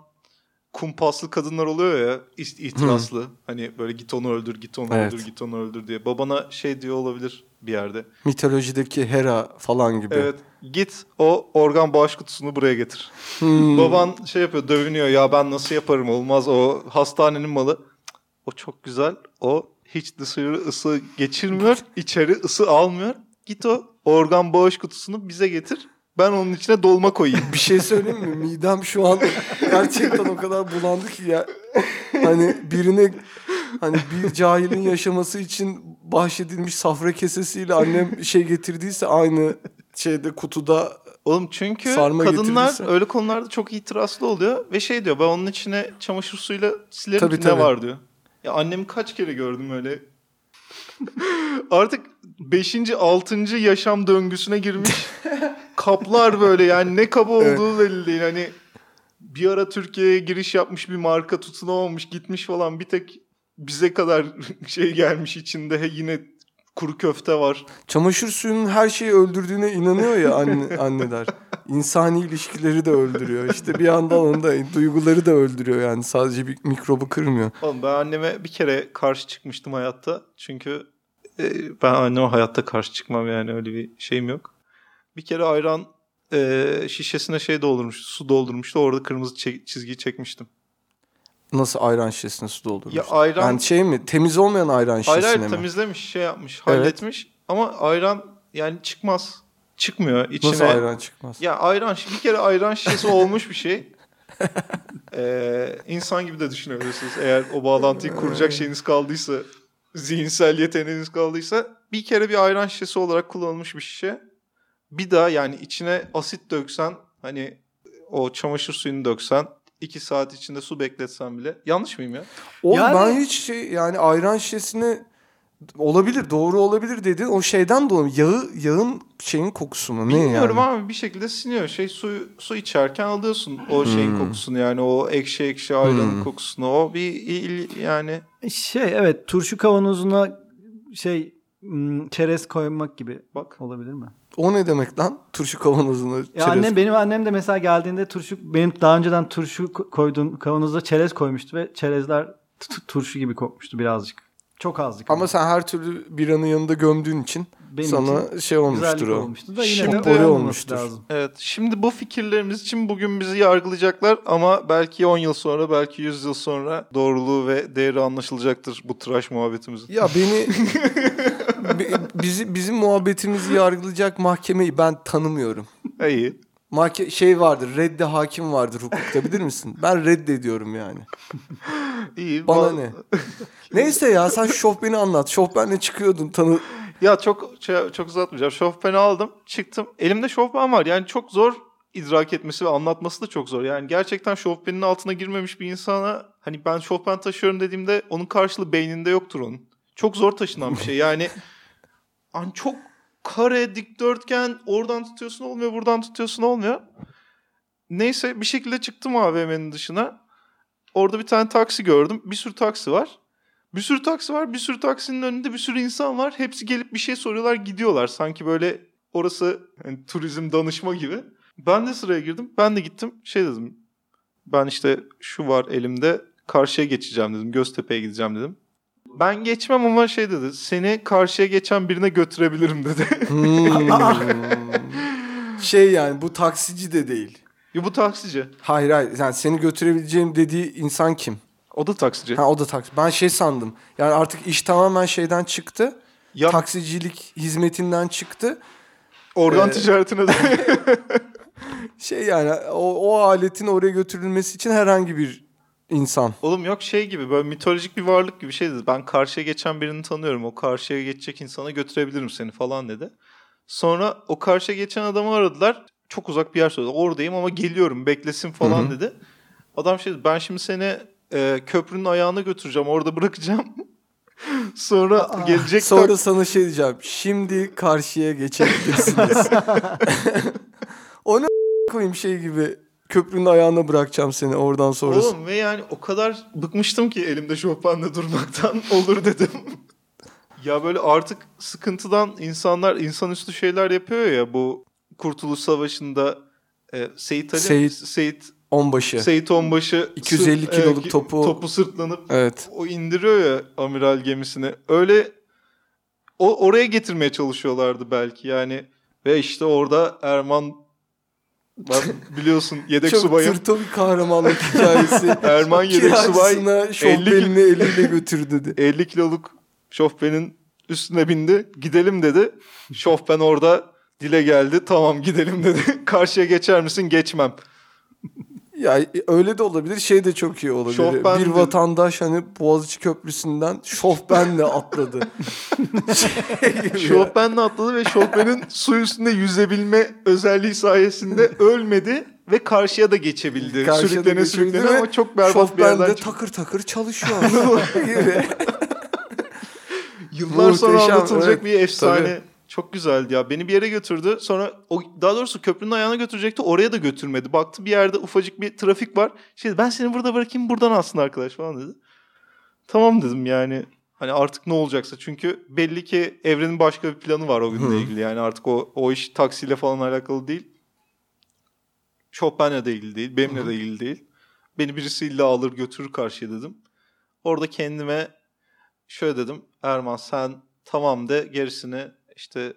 [SPEAKER 3] kumpaslı kadınlar oluyor ya itirazlı. Hani böyle git onu öldür git onu
[SPEAKER 4] Evet.
[SPEAKER 3] öldür git onu öldür diye. Babana şey diyor olabilir bir yerde.
[SPEAKER 4] Mitolojideki Hera falan gibi.
[SPEAKER 3] Evet git o organ bağış kutusunu buraya getir.
[SPEAKER 4] Hmm.
[SPEAKER 3] Baban şey yapıyor dövünüyor ya ben nasıl yaparım olmaz o hastanenin malı. O çok güzel o hiç dışarı ısı geçirmiyor içeri ısı almıyor. Git o organ bağış kutusunu bize getir ben onun içine dolma koyayım.
[SPEAKER 4] Bir şey söyleyeyim mi? Midem şu an gerçekten o kadar bulandı ki ya. Hani birine hani bir cahilin yaşaması için bahşedilmiş safra kesesiyle annem şey getirdiyse aynı şeyde kutuda
[SPEAKER 3] Oğlum çünkü
[SPEAKER 4] Sarma
[SPEAKER 3] kadınlar
[SPEAKER 4] getirdiyse-
[SPEAKER 3] öyle konularda çok itirazlı oluyor ve şey diyor ben onun içine çamaşır suyuyla silerim
[SPEAKER 4] Tabii,
[SPEAKER 3] ki ne
[SPEAKER 4] tabii.
[SPEAKER 3] var diyor. Ya annemi kaç kere gördüm öyle. Artık 5. 6. yaşam döngüsüne girmiş. *laughs* Kaplar böyle yani ne kaba olduğu belli değil. Hani bir ara Türkiye'ye giriş yapmış bir marka tutunamamış gitmiş falan bir tek bize kadar *laughs* şey gelmiş içinde yine kuru köfte var.
[SPEAKER 4] çamaşır suyunun her şeyi öldürdüğüne inanıyor ya anne, *laughs* anneler. İnsani ilişkileri de öldürüyor. İşte bir yandan onu da duyguları da öldürüyor yani sadece bir mikrobu kırmıyor.
[SPEAKER 3] Oğlum ben anneme bir kere karşı çıkmıştım hayatta. Çünkü e, ben anneme hayatta karşı çıkmam yani öyle bir şeyim yok. Bir kere ayran e, şişesine şey doldurmuştu, su doldurmuştu. Orada kırmızı çizgiyi çekmiştim.
[SPEAKER 4] Nasıl ayran şişesine su doldurmuş?
[SPEAKER 3] Ya ayran
[SPEAKER 4] Yani şey mi? Temiz olmayan ayran
[SPEAKER 3] Hayır
[SPEAKER 4] şişesine
[SPEAKER 3] hayır
[SPEAKER 4] mi?
[SPEAKER 3] temizlemiş şey yapmış
[SPEAKER 4] Evet.
[SPEAKER 3] halletmiş ama ayran yani çıkmaz çıkmıyor içine.
[SPEAKER 4] Nasıl ayran çıkmaz?
[SPEAKER 3] Ya ayran bir kere ayran şişesi olmuş bir şey. *laughs* Ee, insan gibi de düşünebilirsiniz. Eğer o bağlantıyı kuracak şeyiniz kaldıysa, zihinsel yeteneğiniz kaldıysa bir kere bir ayran şişesi olarak kullanılmış bir şişe. Bir daha yani içine asit döksen hani o çamaşır suyunu döksen iki saat içinde su bekletsen bile. Yanlış mıyım ya?
[SPEAKER 4] Oğlum
[SPEAKER 2] Yani-
[SPEAKER 4] ben hiç şey yani ayran şişesine olabilir doğru olabilir dedi. O şeyden dolayı yağı yağın şeyin kokusu mu? Ne
[SPEAKER 3] Bilmiyorum
[SPEAKER 4] yani?
[SPEAKER 3] ama bir şekilde siniyor. Şey su su içerken alıyorsun o şeyin
[SPEAKER 4] Hmm.
[SPEAKER 3] kokusunu yani o ekşi ekşi ayranın
[SPEAKER 4] Hmm.
[SPEAKER 3] kokusunu. O bir il, yani
[SPEAKER 2] Şey evet turşu kavanozuna şey çerez koymak gibi
[SPEAKER 3] bak.
[SPEAKER 2] olabilir mi?
[SPEAKER 4] O ne demek lan? Turşu kavanozuna
[SPEAKER 2] Ya
[SPEAKER 4] çerez-
[SPEAKER 2] annem benim annem de mesela geldiğinde turşu benim daha önceden turşu ko- koyduğum kavanoza çerez koymuştu ve çerezler t- t- turşu gibi kokmuştu birazcık. Çok azıcık.
[SPEAKER 4] Ama sen her türlü biranın yanında gömdüğün için
[SPEAKER 2] benim
[SPEAKER 4] sana
[SPEAKER 2] için
[SPEAKER 4] şey olmuştur o.
[SPEAKER 2] olmuştu da yine
[SPEAKER 3] Şimdi
[SPEAKER 2] de
[SPEAKER 4] olmuştur.
[SPEAKER 2] lazım.
[SPEAKER 3] Evet. Şimdi bu fikirlerimiz için bugün bizi yargılayacaklar ama belki 10 yıl sonra, belki 100 yıl sonra doğruluğu ve değeri anlaşılacaktır bu tıraş muhabbetimizin.
[SPEAKER 4] Ya beni *laughs* bizi bizim muhabbetimizi yargılayacak mahkemeyi ben tanımıyorum.
[SPEAKER 3] İyi.
[SPEAKER 4] Mahke şey vardır, redde hakim vardır hukukta bilir misin? Ben reddediyorum yani.
[SPEAKER 3] İyi.
[SPEAKER 4] Bana ne? Neyse ya sen Şofben'i anlat. Şofben'le çıkıyordun tanı.
[SPEAKER 3] Ya çok şey- çok uzatmayacağım. Şofben'i aldım, çıktım. Elimde şofben var. Yani çok zor idrak etmesi ve anlatması da çok zor. Yani gerçekten şofbenin altına girmemiş bir insana hani ben şofben taşıyorum dediğimde onun karşılığı beyninde yoktur onun. Çok zor taşınan bir şey. Yani hani çok kare, dikdörtgen oradan tutuyorsun olmuyor, buradan tutuyorsun olmuyor. Neyse bir şekilde çıktım AVM'nin dışına. Orada bir tane taksi gördüm. Bir sürü taksi var. Bir sürü taksi var. Bir sürü taksinin önünde bir sürü insan var. Hepsi gelip bir şey soruyorlar gidiyorlar. Sanki böyle orası hani, turizm danışma gibi. Ben de sıraya girdim. Ben de gittim. Şey dedim. Ben işte şu var elimde. Karşıya geçeceğim dedim. Göztepe'ye gideceğim dedim. Ben geçmem ama şey dedi. Seni karşıya geçen birine götürebilirim dedi.
[SPEAKER 4] Hmm. *laughs* şey yani bu taksici de değil.
[SPEAKER 3] ya bu taksici.
[SPEAKER 4] Hayır hayır. Yani seni götürebileceğim dediği insan kim?
[SPEAKER 3] O da taksici.
[SPEAKER 4] Ha o da taksi. Ben şey sandım. Yani artık iş tamamen şeyden çıktı.
[SPEAKER 3] ya
[SPEAKER 4] Taksicilik hizmetinden çıktı.
[SPEAKER 3] organ
[SPEAKER 4] Ee,
[SPEAKER 3] ticaretine de *laughs*
[SPEAKER 4] Şey yani o, o aletin oraya götürülmesi için herhangi bir insan.
[SPEAKER 3] Oğlum yok şey gibi böyle mitolojik bir varlık gibi şey dedi. Ben karşıya geçen birini tanıyorum. O karşıya geçecek insana götürebilirim seni falan dedi. Sonra o karşıya geçen adamı aradılar. Çok uzak bir yer söyledi. Oradayım ama geliyorum beklesin falan
[SPEAKER 4] Hı hı.
[SPEAKER 3] dedi. Adam şey dedi ben şimdi seni e, köprünün ayağına götüreceğim orada bırakacağım. *laughs* Sonra gelecek
[SPEAKER 4] Sonra
[SPEAKER 3] tak-
[SPEAKER 4] sana şey diyeceğim. Şimdi karşıya geçebilirsiniz. *laughs* *laughs* o ne koyayım şey gibi. Köprünün ayağına bırakacağım seni oradan sonrası.
[SPEAKER 3] Oğlum ve yani o kadar bıkmıştım ki elimde Chopin'le durmaktan *laughs* olur dedim. ya böyle artık sıkıntıdan insanlar insanüstü şeyler yapıyor ya bu Kurtuluş Savaşı'nda e, Seyit Ali
[SPEAKER 4] Seyit-
[SPEAKER 3] Seyit
[SPEAKER 4] Onbaşı.
[SPEAKER 3] Seyit Onbaşı
[SPEAKER 4] 250
[SPEAKER 3] sırt-
[SPEAKER 4] kiloluk
[SPEAKER 3] e,
[SPEAKER 4] topu-
[SPEAKER 3] topu sırtlanıp
[SPEAKER 4] Evet.
[SPEAKER 3] o indiriyor ya amiral gemisini. Öyle o oraya getirmeye çalışıyorlardı belki yani ve işte orada Erman ben biliyorsun yedek
[SPEAKER 4] Çok
[SPEAKER 3] subayım.
[SPEAKER 4] tırto bir kahramanlık hikayesi. *laughs*
[SPEAKER 3] Erman yedek subay
[SPEAKER 4] şofbenini eliyle götür dedi. *laughs*
[SPEAKER 3] 50 kiloluk şofbenin üstüne bindi. Gidelim dedi. Şofben orada dile geldi. Tamam gidelim dedi. *laughs* Karşıya geçer misin? Geçmem.
[SPEAKER 4] Ya öyle de olabilir. Şey de çok iyi olabilir.
[SPEAKER 3] Şofben
[SPEAKER 4] bir vatandaş hani Boğaziçi Köprüsü'nden şofbenle atladı. *laughs* şey.
[SPEAKER 3] Şofbenle atladı ve şofbenin su üstünde yüzebilme özelliği sayesinde ölmedi ve karşıya da geçebildi.
[SPEAKER 4] Karşıya da
[SPEAKER 3] sürüklene
[SPEAKER 4] geçebildi
[SPEAKER 3] sürüklene ama çok berbat bir yerden
[SPEAKER 4] de takır takır çalışıyor. *laughs* gibi. *laughs*
[SPEAKER 3] Yıllar sonra
[SPEAKER 4] Muhteşem,
[SPEAKER 3] anlatılacak
[SPEAKER 4] evet.
[SPEAKER 3] bir efsane.
[SPEAKER 4] Tabii.
[SPEAKER 3] Çok güzeldi ya. Beni bir yere götürdü. Sonra o daha doğrusu köprünün ayağına götürecekti. Oraya da götürmedi. Baktı bir yerde ufacık bir trafik var. Şey ben seni burada bırakayım buradan alsın arkadaş falan dedi. Tamam dedim yani. Hani artık ne olacaksa. Çünkü belli ki evrenin başka bir planı var o günle ilgili. Yani artık o, o iş taksiyle falan alakalı değil. Chopin'le de ilgili değil. Benimle de ilgili değil. Beni birisi illa alır götürür karşıya dedim. Orada kendime şöyle dedim. Erman sen tamam de gerisini işte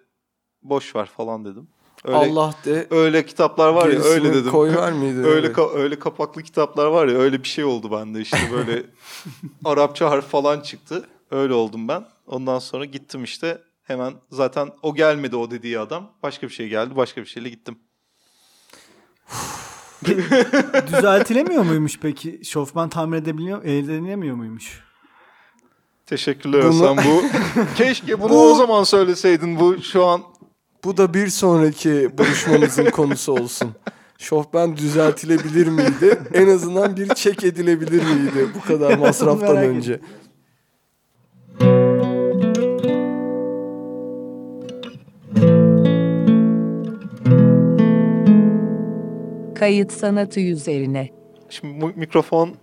[SPEAKER 3] boş ver falan dedim. Öyle,
[SPEAKER 4] Allah de
[SPEAKER 3] öyle kitaplar var ya öyle dedim.
[SPEAKER 4] Koy ver miydi? *laughs*
[SPEAKER 3] öyle
[SPEAKER 4] Evet.
[SPEAKER 3] ka- öyle kapaklı kitaplar var ya öyle bir şey oldu bende işte böyle *laughs* Arapça harf falan çıktı. Öyle oldum ben. Ondan sonra gittim işte hemen zaten o gelmedi o dediği adam. Başka bir şey geldi. Başka bir şeyle gittim.
[SPEAKER 2] Düzeltilemiyor muymuş peki? Şofman tamir edebiliyor, edilemiyor muymuş?
[SPEAKER 3] Teşekkürler
[SPEAKER 4] Bunu-
[SPEAKER 3] Hasan bu. *laughs* Keşke bunu
[SPEAKER 4] Bu-
[SPEAKER 3] o zaman söyleseydin. Bu şu an
[SPEAKER 4] Bu da bir sonraki buluşmamızın konusu olsun. Şofben düzeltilebilir miydi? En azından bir çek edilebilir miydi bu kadar masraftan önce?
[SPEAKER 1] Kayıt sanatı üzerine.
[SPEAKER 3] Şimdi mikrofon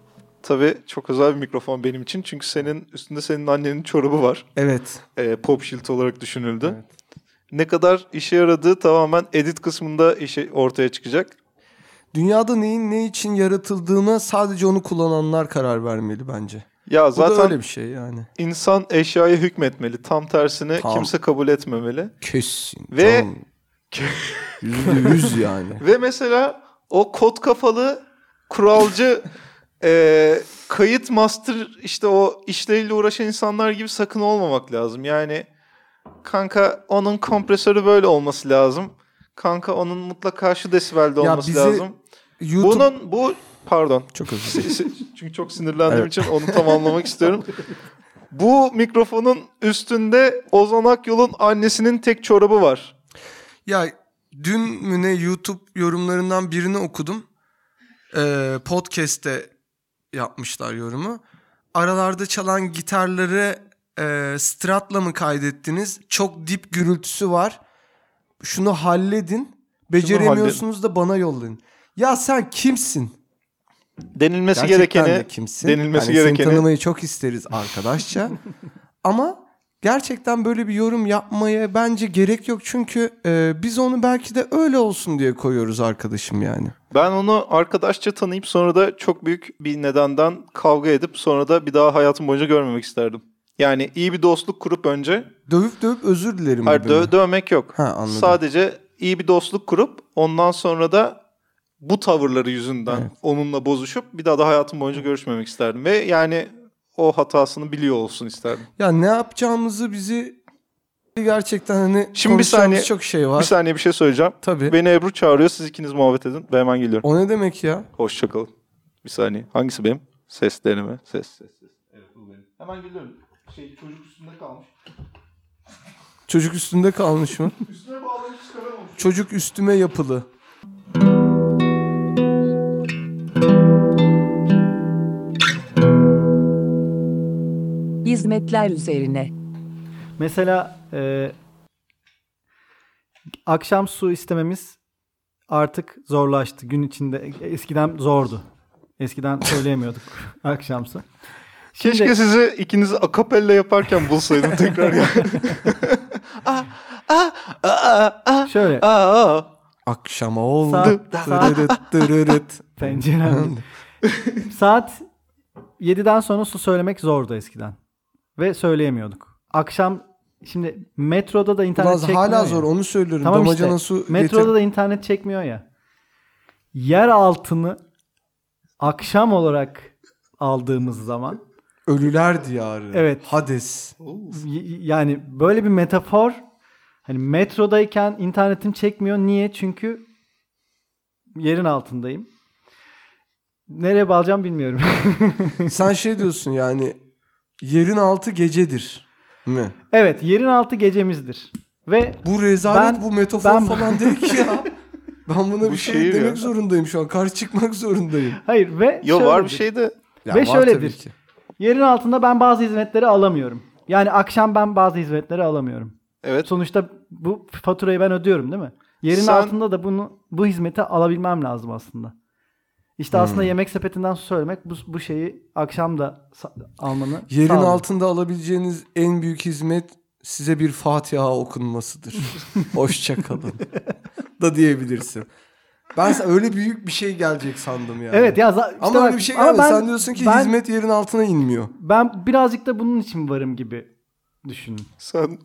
[SPEAKER 3] tabii çok özel bir mikrofon benim için. Çünkü senin üstünde senin annenin çorabı var.
[SPEAKER 4] Evet.
[SPEAKER 3] Ee, pop shield olarak düşünüldü.
[SPEAKER 4] Evet.
[SPEAKER 3] Ne kadar işe yaradığı tamamen edit kısmında işe ortaya çıkacak.
[SPEAKER 4] Dünyada neyin ne için yaratıldığına sadece onu kullananlar karar vermeli bence.
[SPEAKER 3] Ya
[SPEAKER 4] Bu da
[SPEAKER 3] zaten
[SPEAKER 4] öyle bir şey yani.
[SPEAKER 3] insan eşyaya hükmetmeli. Tam tersine
[SPEAKER 4] Tam.
[SPEAKER 3] kimse kabul etmemeli.
[SPEAKER 4] Kesin.
[SPEAKER 3] Ve-
[SPEAKER 4] Tam. *laughs* Yüzde yüz yani.
[SPEAKER 3] Ve mesela o kod kafalı kuralcı *laughs* e, kayıt master işte o işleriyle uğraşan insanlar gibi sakın olmamak lazım. Yani kanka onun kompresörü böyle olması lazım. Kanka onun mutlaka şu desibelde
[SPEAKER 4] Ya
[SPEAKER 3] olması
[SPEAKER 4] bizi
[SPEAKER 3] lazım.
[SPEAKER 4] YouTube...
[SPEAKER 3] Bunun bu pardon.
[SPEAKER 4] Çok özür *laughs* dilerim.
[SPEAKER 3] Çünkü çok sinirlendiğim
[SPEAKER 4] Evet.
[SPEAKER 3] için onu tamamlamak istiyorum. *laughs* Bu mikrofonun üstünde Ozan Akyol'un annesinin tek çorabı var.
[SPEAKER 4] Ya dün mü ne YouTube yorumlarından birini okudum. Ee, podcast'te yapmışlar yorumu. Aralarda çalan gitarları e, Strat'la mı kaydettiniz? Çok dip gürültüsü var. Şunu halledin. Beceremiyorsunuz da bana yollayın. Ya sen kimsin?
[SPEAKER 3] Denilmesi
[SPEAKER 4] Gerçekten
[SPEAKER 3] gerekeni
[SPEAKER 4] de kimsin?
[SPEAKER 3] denilmesi
[SPEAKER 4] Seni
[SPEAKER 3] gerekeni
[SPEAKER 4] tanımayı çok isteriz arkadaşça. *laughs* Ama gerçekten böyle bir yorum yapmaya bence gerek yok. Çünkü e, biz onu belki de öyle olsun diye koyuyoruz arkadaşım yani.
[SPEAKER 3] Ben onu arkadaşça tanıyıp sonra da çok büyük bir nedenden kavga edip sonra da bir daha hayatım boyunca görmemek isterdim. Yani iyi bir dostluk kurup önce,
[SPEAKER 4] Dövüp dövüp özür dilerim.
[SPEAKER 3] hayır dö- dövmek yok.
[SPEAKER 4] Ha anladım.
[SPEAKER 3] Sadece iyi bir dostluk kurup ondan sonra da bu tavırları yüzünden
[SPEAKER 4] Evet.
[SPEAKER 3] onunla bozuşup bir daha da hayatım boyunca görüşmemek isterdim. Ve yani o hatasını biliyor olsun isterdim.
[SPEAKER 4] Ya ne yapacağımızı bizi gerçekten hani
[SPEAKER 3] Şimdi bir saniye-
[SPEAKER 4] çok şey var.
[SPEAKER 3] Bir saniye bir şey söyleyeceğim.
[SPEAKER 4] Tabii.
[SPEAKER 3] Beni Ebru çağırıyor. Siz ikiniz muhabbet edin. Ben hemen geliyorum.
[SPEAKER 4] O ne demek ya?
[SPEAKER 3] Hoşçakalın. Bir saniye. Hangisi benim? Ses deneme. Ses ses ses. Evet bu benim. Hemen geliyorum. Şey çocuk üstünde kalmış.
[SPEAKER 4] Çocuk üstünde kalmış mı?
[SPEAKER 3] Üstüne bağlamış çıkaramamış.
[SPEAKER 4] Çocuk üstüme yapılı.
[SPEAKER 1] Hizmetler üzerine.
[SPEAKER 2] Mesela e, akşam su istememiz artık zorlaştı. Gün içinde eskiden zordu. Eskiden söyleyemiyorduk *laughs* akşam su. Şimdi-
[SPEAKER 3] Keşke sizi ikinizi akapella yaparken bulsaydım tekrar ya. *laughs* ah, ah, ah,
[SPEAKER 2] Şöyle
[SPEAKER 3] ah.
[SPEAKER 4] Akşama oldu.
[SPEAKER 2] Saat- pencerem. *laughs* Saat 7'den sonra su söylemek zordu eskiden. Ve söyleyemiyorduk. Akşam şimdi metroda da internet
[SPEAKER 4] Ulan
[SPEAKER 2] çekmiyor
[SPEAKER 4] hala
[SPEAKER 2] ya.
[SPEAKER 4] zor onu söylüyorum.
[SPEAKER 2] Tamam
[SPEAKER 4] Damacana
[SPEAKER 2] işte.
[SPEAKER 4] su
[SPEAKER 2] Metroda
[SPEAKER 4] getir.
[SPEAKER 2] da internet çekmiyor ya. Yer altını akşam olarak aldığımız zaman
[SPEAKER 4] Ölüler diyarı.
[SPEAKER 2] Evet.
[SPEAKER 4] Hades.
[SPEAKER 2] yani böyle bir metafor hani metrodayken internetim çekmiyor. Niye? Çünkü yerin altındayım. Nereye bağlayacağım bilmiyorum. *laughs*
[SPEAKER 4] Sen şey diyorsun yani yerin altı gecedir mi?
[SPEAKER 2] evet, yerin altı gecemizdir. Ve
[SPEAKER 4] Bu rezalet
[SPEAKER 2] Ben-
[SPEAKER 4] bu metafor
[SPEAKER 2] ben-
[SPEAKER 4] falan değil ki ya. *laughs* Ben buna
[SPEAKER 3] Bu
[SPEAKER 4] bir şey demek
[SPEAKER 3] ya.
[SPEAKER 4] zorundayım şu an. Karşı çıkmak zorundayım.
[SPEAKER 2] hayır ve
[SPEAKER 3] Yo var bir şey de.
[SPEAKER 4] Ya
[SPEAKER 2] Ve şöyledir. Yerin altında ben bazı hizmetleri alamıyorum. Yani akşam ben bazı hizmetleri alamıyorum.
[SPEAKER 3] Evet.
[SPEAKER 2] Sonuçta bu faturayı ben ödüyorum değil mi? Yerin
[SPEAKER 3] Sen-
[SPEAKER 2] altında da bunu bu hizmeti alabilmem lazım aslında. İşte
[SPEAKER 4] Hmm.
[SPEAKER 2] aslında yemek sepetinden su söylemek bu, bu şeyi akşam da almanı
[SPEAKER 4] Yerin
[SPEAKER 2] sağlıyor.
[SPEAKER 4] altında alabileceğiniz en büyük hizmet size bir Fatiha okunmasıdır. *laughs* Hoşça kalın. da diyebilirsin. Ben öyle büyük bir şey gelecek sandım yani.
[SPEAKER 2] Evet ya işte
[SPEAKER 4] Ama
[SPEAKER 2] bak-
[SPEAKER 4] öyle bir şey
[SPEAKER 2] ama
[SPEAKER 4] gelmedi.
[SPEAKER 2] ben-
[SPEAKER 4] Sen diyorsun ki
[SPEAKER 2] ben-
[SPEAKER 4] hizmet yerin altına inmiyor.
[SPEAKER 2] Ben birazcık da bunun için varım gibi düşünün.
[SPEAKER 3] Sen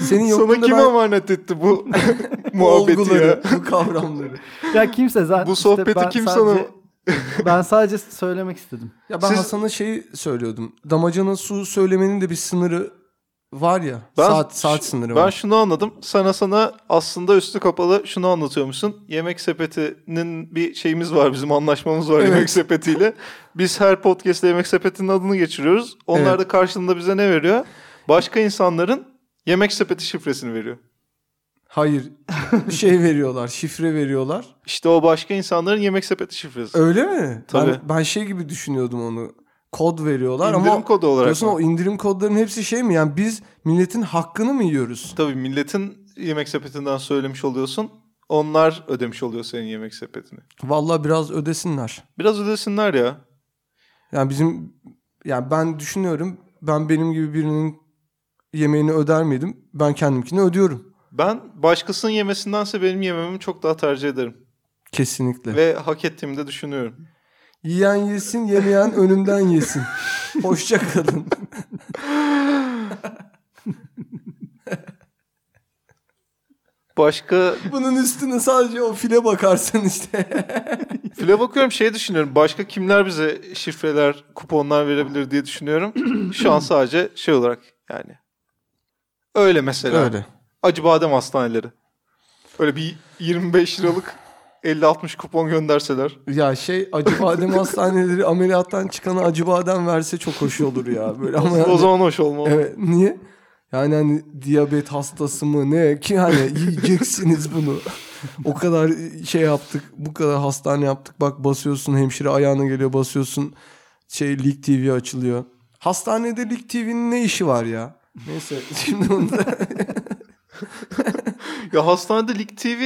[SPEAKER 4] Senin
[SPEAKER 3] sana kim
[SPEAKER 4] ben
[SPEAKER 3] emanet etti bu *laughs* muhabbeti
[SPEAKER 4] olguları,
[SPEAKER 3] ya?
[SPEAKER 4] bu kavramları.
[SPEAKER 2] Ya kimse zaten
[SPEAKER 3] Bu
[SPEAKER 2] işte
[SPEAKER 3] sohbeti
[SPEAKER 2] ben
[SPEAKER 3] kim
[SPEAKER 2] sadece- *laughs* ben sadece söylemek istedim.
[SPEAKER 4] Ya ben
[SPEAKER 3] Siz-
[SPEAKER 4] Hasan'a şeyi söylüyordum. Damacana su söylemenin de bir sınırı var ya.
[SPEAKER 3] Ben-
[SPEAKER 4] saat saat sınırı
[SPEAKER 3] Ben
[SPEAKER 4] var.
[SPEAKER 3] şunu anladım. Sana sana aslında üstü kapalı şunu anlatıyormuşsun. Yemek sepetinin bir şeyimiz var bizim anlaşmamız var
[SPEAKER 4] Evet.
[SPEAKER 3] yemek sepetiyle. Biz her podcast'te yemek sepetinin adını geçiriyoruz. Onlar
[SPEAKER 4] Evet.
[SPEAKER 3] da karşılığında bize ne veriyor? Başka insanların yemek sepeti şifresini veriyor.
[SPEAKER 4] Hayır. şey veriyorlar, şifre veriyorlar.
[SPEAKER 3] İşte o başka insanların yemek sepeti şifresi.
[SPEAKER 4] Öyle mi?
[SPEAKER 3] Tabii.
[SPEAKER 4] Ben, ben şey gibi düşünüyordum onu. Kod veriyorlar
[SPEAKER 3] İndirim
[SPEAKER 4] ama
[SPEAKER 3] kodu olarak.
[SPEAKER 4] diyorsun o indirim kodlarının hepsi şey mi? Yani biz milletin hakkını mı yiyoruz?
[SPEAKER 3] Tabii milletin yemek sepetinden söylemiş oluyorsun. Onlar ödemiş oluyor senin yemek sepetini.
[SPEAKER 4] Vallahi biraz ödesinler.
[SPEAKER 3] Biraz ödesinler ya.
[SPEAKER 4] Yani bizim yani ben düşünüyorum ben benim gibi birinin yemeğini öder miydim? Ben kendimkini ödüyorum.
[SPEAKER 3] Ben başkasının yemesindense benim yememi çok daha tercih ederim.
[SPEAKER 4] Kesinlikle.
[SPEAKER 3] Ve hak ettiğimi de düşünüyorum.
[SPEAKER 4] Yiyen yesin, yemeyen önümden yesin. *laughs* Hoşça kalın.
[SPEAKER 3] Başka
[SPEAKER 4] Bunun üstüne sadece o file bakarsın işte. *laughs*
[SPEAKER 3] file bakıyorum şey düşünüyorum. Başka kimler bize şifreler, kuponlar verebilir diye düşünüyorum. *clears throat* Şu an sadece şey olarak yani. Öyle mesela.
[SPEAKER 4] Öyle.
[SPEAKER 3] Acıbadem hastaneleri. Öyle bir 25 liralık 50-60 kupon gönderseler.
[SPEAKER 4] Ya şey Acıbadem hastaneleri ameliyattan çıkana Acıbadem verse çok hoş olur ya. Böyle ama
[SPEAKER 3] o
[SPEAKER 4] yani-
[SPEAKER 3] zaman hoş olmalı.
[SPEAKER 4] Evet niye? Yani hani diyabet hastası mı ne ki hani yiyeceksiniz bunu. O kadar şey yaptık, bu kadar hastane yaptık. Bak basıyorsun hemşire ayağına geliyor basıyorsun. Şey Lig TV açılıyor. Hastanede Lig TV'nin ne işi var ya? Neyse şimdi onu da... *laughs*
[SPEAKER 3] Ya hastanede Lig TV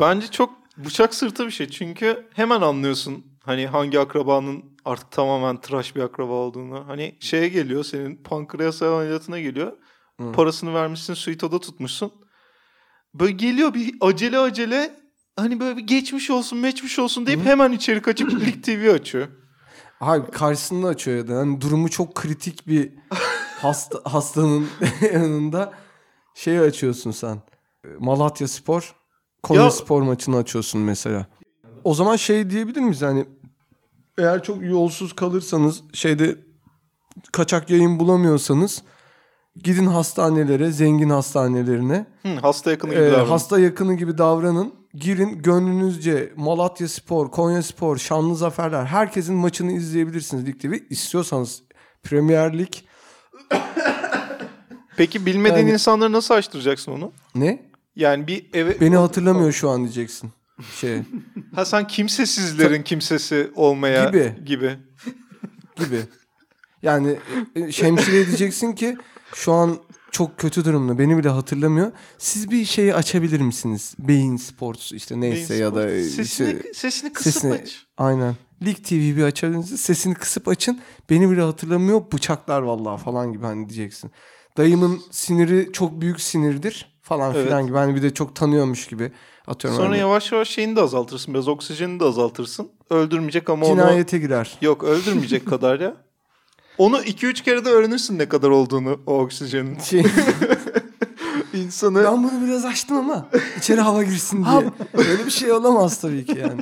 [SPEAKER 3] bence çok bıçak sırtı bir şey. Çünkü hemen anlıyorsun hani hangi akrabanın artık tamamen tıraş bir akraba olduğunu. Hani şeye geliyor senin pankreas ameliyatına geliyor.
[SPEAKER 4] Hı.
[SPEAKER 3] Parasını vermişsin suitoda tutmuşsun. Böyle geliyor bir acele acele hani böyle bir geçmiş olsun meçmiş olsun deyip hemen içeri kaçıp Lig TV açıyor.
[SPEAKER 4] Hayır karşısında açıyor ya da hani durumu çok kritik bir *laughs* hasta, hastanın *laughs* yanında şey açıyorsun sen. Malatya Spor, Konya
[SPEAKER 3] Ya-
[SPEAKER 4] Spor maçını açıyorsun mesela. O zaman şey diyebilir miyiz hani eğer çok yolsuz kalırsanız şeyde kaçak yayın bulamıyorsanız gidin hastanelere, zengin hastanelerine.
[SPEAKER 3] Hı, hasta yakını gibi
[SPEAKER 4] Ee,
[SPEAKER 3] davranın.
[SPEAKER 4] hasta yakını gibi davranın. Girin gönlünüzce Malatya Spor, Konya Spor, Şanlı Zaferler herkesin maçını izleyebilirsiniz Lig TV. İstiyorsanız Premier Lig *coughs*
[SPEAKER 3] Peki bilmediğin
[SPEAKER 4] Yani-
[SPEAKER 3] insanları nasıl açtıracaksın onu?
[SPEAKER 4] ne?
[SPEAKER 3] Yani bir eve...
[SPEAKER 4] Beni hatırlamıyor şu an diyeceksin. Şey *laughs*
[SPEAKER 3] Ha sen kimsesizlerin kimsesi olmaya
[SPEAKER 4] Gibi.
[SPEAKER 3] gibi.
[SPEAKER 4] gibi. Yani e, hemşireye diyeceksin ki şu an çok kötü durumda. Beni bile hatırlamıyor. Siz bir şeyi açabilir misiniz? Beyin Sports işte neyse ya da e,
[SPEAKER 3] sesini,
[SPEAKER 4] işte-
[SPEAKER 3] sesini kısıp
[SPEAKER 4] sesini-
[SPEAKER 3] aç.
[SPEAKER 4] Aynen. Lig TV bir açabilirsiniz. Sesini kısıp açın. Beni bile hatırlamıyor. Bıçaklar vallahi falan gibi hani diyeceksin. Dayımın siniri çok büyük sinirdir falan
[SPEAKER 3] Evet.
[SPEAKER 4] filan gibi. Hani bir de çok tanıyormuş gibi atıyorum.
[SPEAKER 3] Sonra
[SPEAKER 4] hani
[SPEAKER 3] yavaş yavaş şeyini de azaltırsın. Biraz oksijenini de azaltırsın. Öldürmeyecek ama onu...
[SPEAKER 4] cinayete girer.
[SPEAKER 3] Yok öldürmeyecek kadar ya. Onu 2-3 kere de öğrenirsin ne kadar olduğunu o oksijenin.
[SPEAKER 4] Şey, *laughs*
[SPEAKER 3] İnsanı...
[SPEAKER 4] ben bunu biraz açtım ama içeri hava girsin diye. Öyle bir şey olamaz tabii ki yani.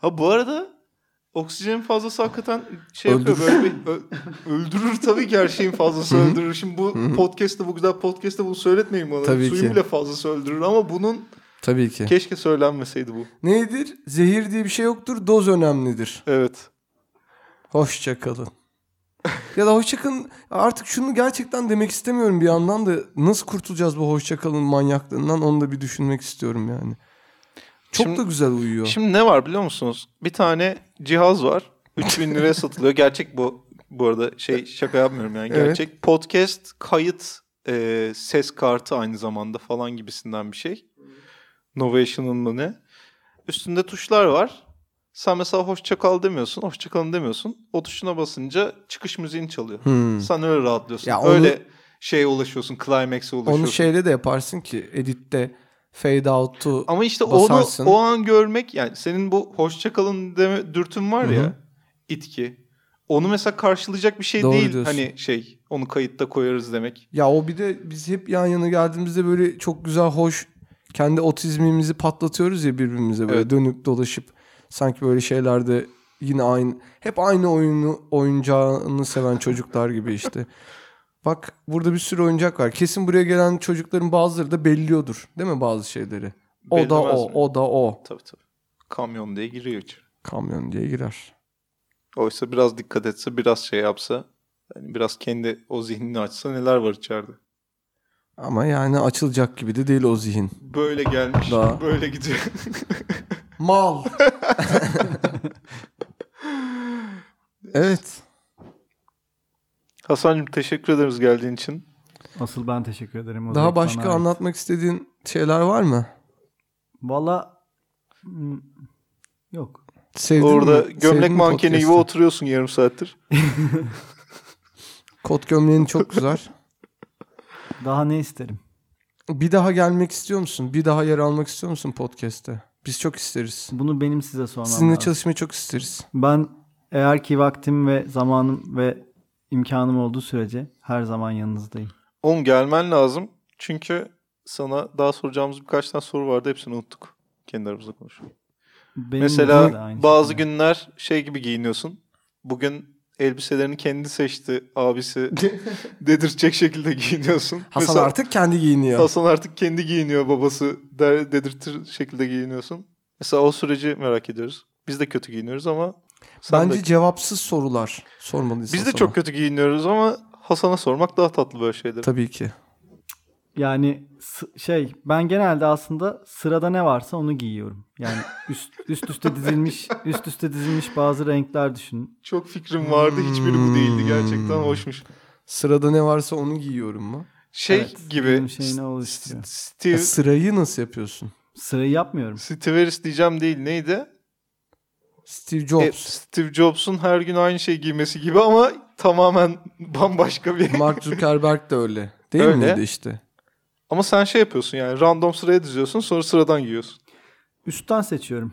[SPEAKER 3] Ha bu arada oksijenin fazlası hakikaten şey
[SPEAKER 4] Öldürür.
[SPEAKER 3] yapıyor böyle bir ö- öldürür tabii ki her şeyin fazlası öldürür. Şimdi bu podcast'te bu güzel podcast'te bunu söyletmeyin bana.
[SPEAKER 4] Tabii
[SPEAKER 3] Suyun
[SPEAKER 4] ki.
[SPEAKER 3] bile fazlası öldürür ama bunun
[SPEAKER 4] Tabii ki.
[SPEAKER 3] keşke söylenmeseydi bu.
[SPEAKER 4] Nedir? Zehir diye bir şey yoktur. Doz önemlidir.
[SPEAKER 3] Evet.
[SPEAKER 4] Hoşça kalın. ya da hoşça kalın. Artık şunu gerçekten demek istemiyorum bir yandan da nasıl kurtulacağız bu hoşça kalın manyaklığından onu da bir düşünmek istiyorum yani. Çok
[SPEAKER 3] Şimdi-
[SPEAKER 4] da güzel uyuyor.
[SPEAKER 3] Şimdi ne var biliyor musunuz? Bir tane cihaz var. 3000 liraya satılıyor. Gerçek bu. Bu arada şey şaka yapmıyorum yani.
[SPEAKER 4] Evet.
[SPEAKER 3] Gerçek. Podcast kayıt e, ses kartı aynı zamanda falan gibisinden bir şey. Novation'ın mı ne? Üstünde tuşlar var. Sen mesela hoşça kal demiyorsun. Hoşça kalın demiyorsun. O tuşuna basınca çıkış müziğini çalıyor.
[SPEAKER 4] Hmm.
[SPEAKER 3] Sen öyle rahatlıyorsun.
[SPEAKER 4] Ya onu-
[SPEAKER 3] öyle şeye ulaşıyorsun. Climax'e ulaşıyorsun.
[SPEAKER 4] Onu şeyle de yaparsın ki editte fade out'u
[SPEAKER 3] Ama işte
[SPEAKER 4] basarsın.
[SPEAKER 3] onu o an görmek yani senin bu hoşça kalın deme dürtün var ya
[SPEAKER 4] hı.
[SPEAKER 3] itki. onu mesela karşılayacak bir şey
[SPEAKER 4] Doğru
[SPEAKER 3] değil.
[SPEAKER 4] diyorsun.
[SPEAKER 3] Hani şey onu kayıtta koyarız demek.
[SPEAKER 4] Ya o bir de biz hep yan yana geldiğimizde böyle çok güzel hoş kendi otizmimizi patlatıyoruz ya birbirimize böyle
[SPEAKER 3] Evet.
[SPEAKER 4] dönüp dolaşıp sanki böyle şeylerde yine aynı hep aynı oyunu oyuncağını seven çocuklar gibi işte. *laughs* Bak burada bir sürü oyuncak var. Kesin buraya gelen çocukların bazıları da belliyordur. Değil mi bazı şeyleri? O da
[SPEAKER 3] Bellemez
[SPEAKER 4] o,
[SPEAKER 3] mi?
[SPEAKER 4] o da o.
[SPEAKER 3] Tabii tabii. Kamyon diye giriyor içeri.
[SPEAKER 4] Kamyon diye girer.
[SPEAKER 3] Oysa biraz dikkat etse, biraz şey yapsa, yani biraz kendi o zihnini açsa neler var içeride.
[SPEAKER 4] Ama yani açılacak gibi de değil o zihin.
[SPEAKER 3] Böyle gelmiş,
[SPEAKER 4] Daha.
[SPEAKER 3] böyle gidiyor. *laughs*
[SPEAKER 4] Mal. *laughs* evet.
[SPEAKER 3] Hasan'cığım teşekkür ederiz geldiğin için.
[SPEAKER 2] Asıl ben teşekkür ederim. O
[SPEAKER 4] Daha başka
[SPEAKER 2] bana
[SPEAKER 4] anlatmak istediğin şeyler var mı?
[SPEAKER 2] Valla hmm, yok.
[SPEAKER 4] Sevdin
[SPEAKER 3] Orada
[SPEAKER 4] mi? Sevdin
[SPEAKER 3] gömlek
[SPEAKER 4] mi
[SPEAKER 3] mankeni gibi oturuyorsun yarım saattir. *laughs*
[SPEAKER 4] Kot gömleğin çok güzel. *laughs*
[SPEAKER 2] Daha ne isterim?
[SPEAKER 4] Bir daha gelmek istiyor musun? Bir daha yer almak istiyor musun podcast'te? Biz çok isteriz.
[SPEAKER 2] Bunu benim size sormam
[SPEAKER 4] Sizinle
[SPEAKER 2] lazım.
[SPEAKER 4] çalışmayı çok isteriz.
[SPEAKER 2] Ben eğer ki vaktim ve zamanım ve imkanım olduğu sürece her zaman yanınızdayım.
[SPEAKER 3] Oğlum gelmen lazım. Çünkü sana daha soracağımız birkaç tane soru vardı. Hepsini unuttuk. Kendi aramızda konuşalım.
[SPEAKER 2] Benim
[SPEAKER 3] Mesela bazı
[SPEAKER 2] şekilde.
[SPEAKER 3] günler şey gibi giyiniyorsun. Bugün elbiselerini kendi seçti abisi *laughs* dedirtecek şekilde giyiniyorsun.
[SPEAKER 4] Hasan
[SPEAKER 3] Mesela
[SPEAKER 4] artık kendi giyiniyor.
[SPEAKER 3] Hasan artık kendi giyiniyor babası der, dedirtir şekilde giyiniyorsun. Mesela o süreci merak ediyoruz. Biz de kötü giyiniyoruz ama sen
[SPEAKER 4] Bence
[SPEAKER 3] de,
[SPEAKER 4] cevapsız sorular sormalıyız
[SPEAKER 3] biz de
[SPEAKER 4] Hasan'a.
[SPEAKER 3] çok kötü giyiniyoruz ama Hasan'a sormak daha tatlı böyle şeyleri.
[SPEAKER 4] Tabii ki.
[SPEAKER 2] Yani şey ben genelde aslında sırada ne varsa onu giyiyorum. Yani üst *laughs* üst üste dizilmiş üst üste dizilmiş bazı renkler düşünün.
[SPEAKER 3] Çok fikrim vardı hiçbiri bu değildi gerçekten
[SPEAKER 4] Hmm.
[SPEAKER 3] hoşmuş.
[SPEAKER 4] Sırada ne varsa onu giyiyorum mu?
[SPEAKER 3] Şey
[SPEAKER 2] Evet,
[SPEAKER 3] gibi
[SPEAKER 2] benim şeyini oluşturuyor.
[SPEAKER 3] Steve,
[SPEAKER 4] Ya sırayı nasıl yapıyorsun?
[SPEAKER 2] Sırayı yapmıyorum.
[SPEAKER 3] Steve Harris diyeceğim değil neydi?
[SPEAKER 4] Steve
[SPEAKER 3] E,
[SPEAKER 4] Jobs.
[SPEAKER 3] Steve Jobs'un her gün aynı şey giymesi gibi ama tamamen *laughs* bambaşka bir.
[SPEAKER 4] Mark Zuckerberg de öyle. Değil
[SPEAKER 3] Öyle.
[SPEAKER 4] miydi işte?
[SPEAKER 3] ama sen şey yapıyorsun yani random sıraya diziyorsun sonra sıradan giyiyorsun.
[SPEAKER 2] Üstten seçiyorum.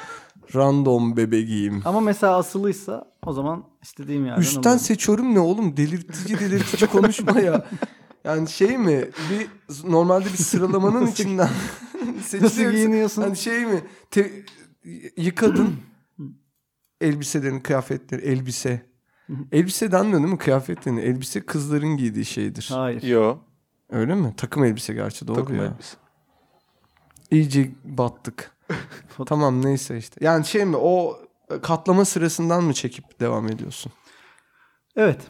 [SPEAKER 2] *laughs*
[SPEAKER 4] Random bebe giyim.
[SPEAKER 2] Ama mesela asılıysa o zaman istediğim yerden
[SPEAKER 4] Üstten
[SPEAKER 2] alıyorum.
[SPEAKER 4] seçiyorum ne oğlum? Delirtici delirtici konuşma ya. *laughs* Yani şey mi? Bir normalde bir sıralamanın içinden
[SPEAKER 2] Nasıl
[SPEAKER 4] seçiliyorsun.
[SPEAKER 2] giyiniyorsun?
[SPEAKER 4] Hani şey mi? Te- yıkadın elbiselerini, kıyafetleri, elbise. Elbise denmiyor değil mi kıyafetlerini? Elbise kızların giydiği şeydir.
[SPEAKER 2] Hayır.
[SPEAKER 3] Yo.
[SPEAKER 4] Öyle mi? Takım elbise gerçi doğru
[SPEAKER 3] takım
[SPEAKER 4] ya.
[SPEAKER 3] elbise.
[SPEAKER 4] İyice battık. *laughs* tamam neyse işte. Yani şey mi o katlama sırasından mı çekip devam ediyorsun?
[SPEAKER 2] Evet.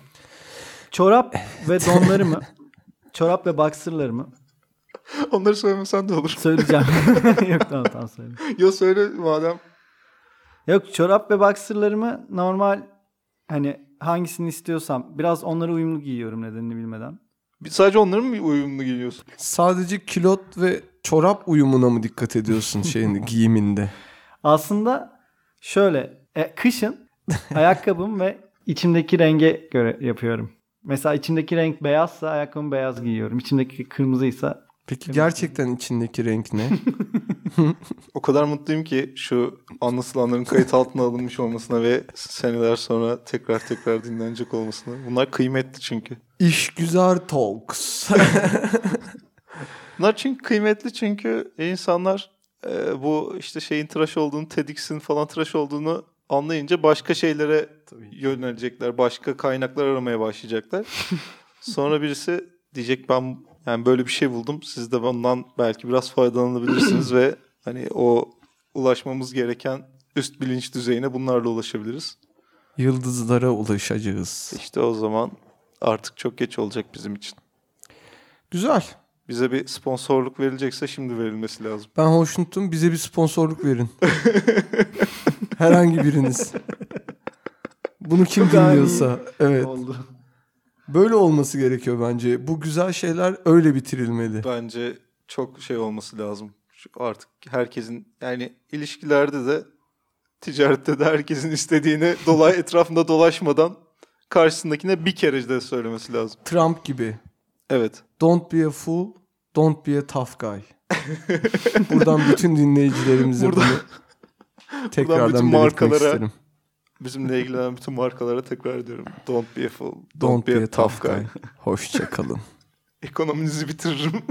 [SPEAKER 2] Çorap ve donlarımı, *laughs* çorap ve boxerlarımı
[SPEAKER 3] Onları söylemesen de olur.
[SPEAKER 2] söyleyeceğim. *laughs* Yok tamam tamam söyle.
[SPEAKER 3] Yo söyle madem.
[SPEAKER 2] Yok çorap ve boxerlarımı normal hani hangisini istiyorsam biraz onlara uyumlu giyiyorum nedenini bilmeden.
[SPEAKER 3] Bir- Sadece onları mı uyumlu giyiyorsun?
[SPEAKER 4] Sadece kilot ve çorap uyumuna mı dikkat ediyorsun *laughs* şeyin giyiminde?
[SPEAKER 2] Aslında şöyle e, kışın *laughs* ayakkabım ve içimdeki renge göre yapıyorum. Mesela içimdeki renk beyazsa ayakkabımı beyaz giyiyorum. İçimdeki kırmızıysa
[SPEAKER 4] Peki gerçekten içindeki renk ne? *laughs*
[SPEAKER 3] O kadar mutluyum ki şu anlatılanların kayıt altına alınmış olmasına ve seneler sonra tekrar tekrar dinlenecek olmasına. Bunlar kıymetli çünkü.
[SPEAKER 4] İşgüzar Talks. *laughs*
[SPEAKER 3] Bunlar çünkü kıymetli çünkü insanlar e, bu işte şeyin tıraş olduğunu, TEDx'in falan tıraş olduğunu anlayınca başka şeylere yönelecekler. Başka kaynaklar aramaya başlayacaklar. *laughs* Sonra birisi diyecek ben yani böyle bir şey buldum. Siz de bundan belki biraz faydalanabilirsiniz *clears throat* ve hani o ulaşmamız gereken üst bilinç düzeyine bunlarla ulaşabiliriz.
[SPEAKER 4] Yıldızlara ulaşacağız.
[SPEAKER 3] İşte o zaman artık çok geç olacak bizim için.
[SPEAKER 4] Güzel.
[SPEAKER 3] Bize bir sponsorluk verilecekse şimdi verilmesi lazım.
[SPEAKER 4] Ben hoşnutum. Bize bir sponsorluk verin. *laughs* Herhangi biriniz. Bunu kim dinliyorsa. Evet.
[SPEAKER 2] oldu.
[SPEAKER 4] Böyle olması gerekiyor bence. Bu güzel şeyler öyle bitirilmeli.
[SPEAKER 3] Bence çok şey olması lazım. Artık herkesin yani ilişkilerde de ticarette de herkesin istediğini *laughs* dolay etrafında dolaşmadan karşısındakine bir kere de söylemesi lazım.
[SPEAKER 4] Trump gibi.
[SPEAKER 3] Evet.
[SPEAKER 4] Don't be a fool, don't be a tough guy. Buradan bütün dinleyicilerimize *laughs*
[SPEAKER 3] Buradan-
[SPEAKER 4] bunu tekrardan
[SPEAKER 3] bütün
[SPEAKER 4] belirtmek
[SPEAKER 3] markalara-
[SPEAKER 4] isterim.
[SPEAKER 3] Bizimle ilgilenen bütün markalara tekrar ediyorum. Don't be a fool. Don't,
[SPEAKER 4] Don't
[SPEAKER 3] be, a tough guy.
[SPEAKER 4] Hoşça kalın. *laughs*
[SPEAKER 3] Ekonominizi bitiririm. *laughs*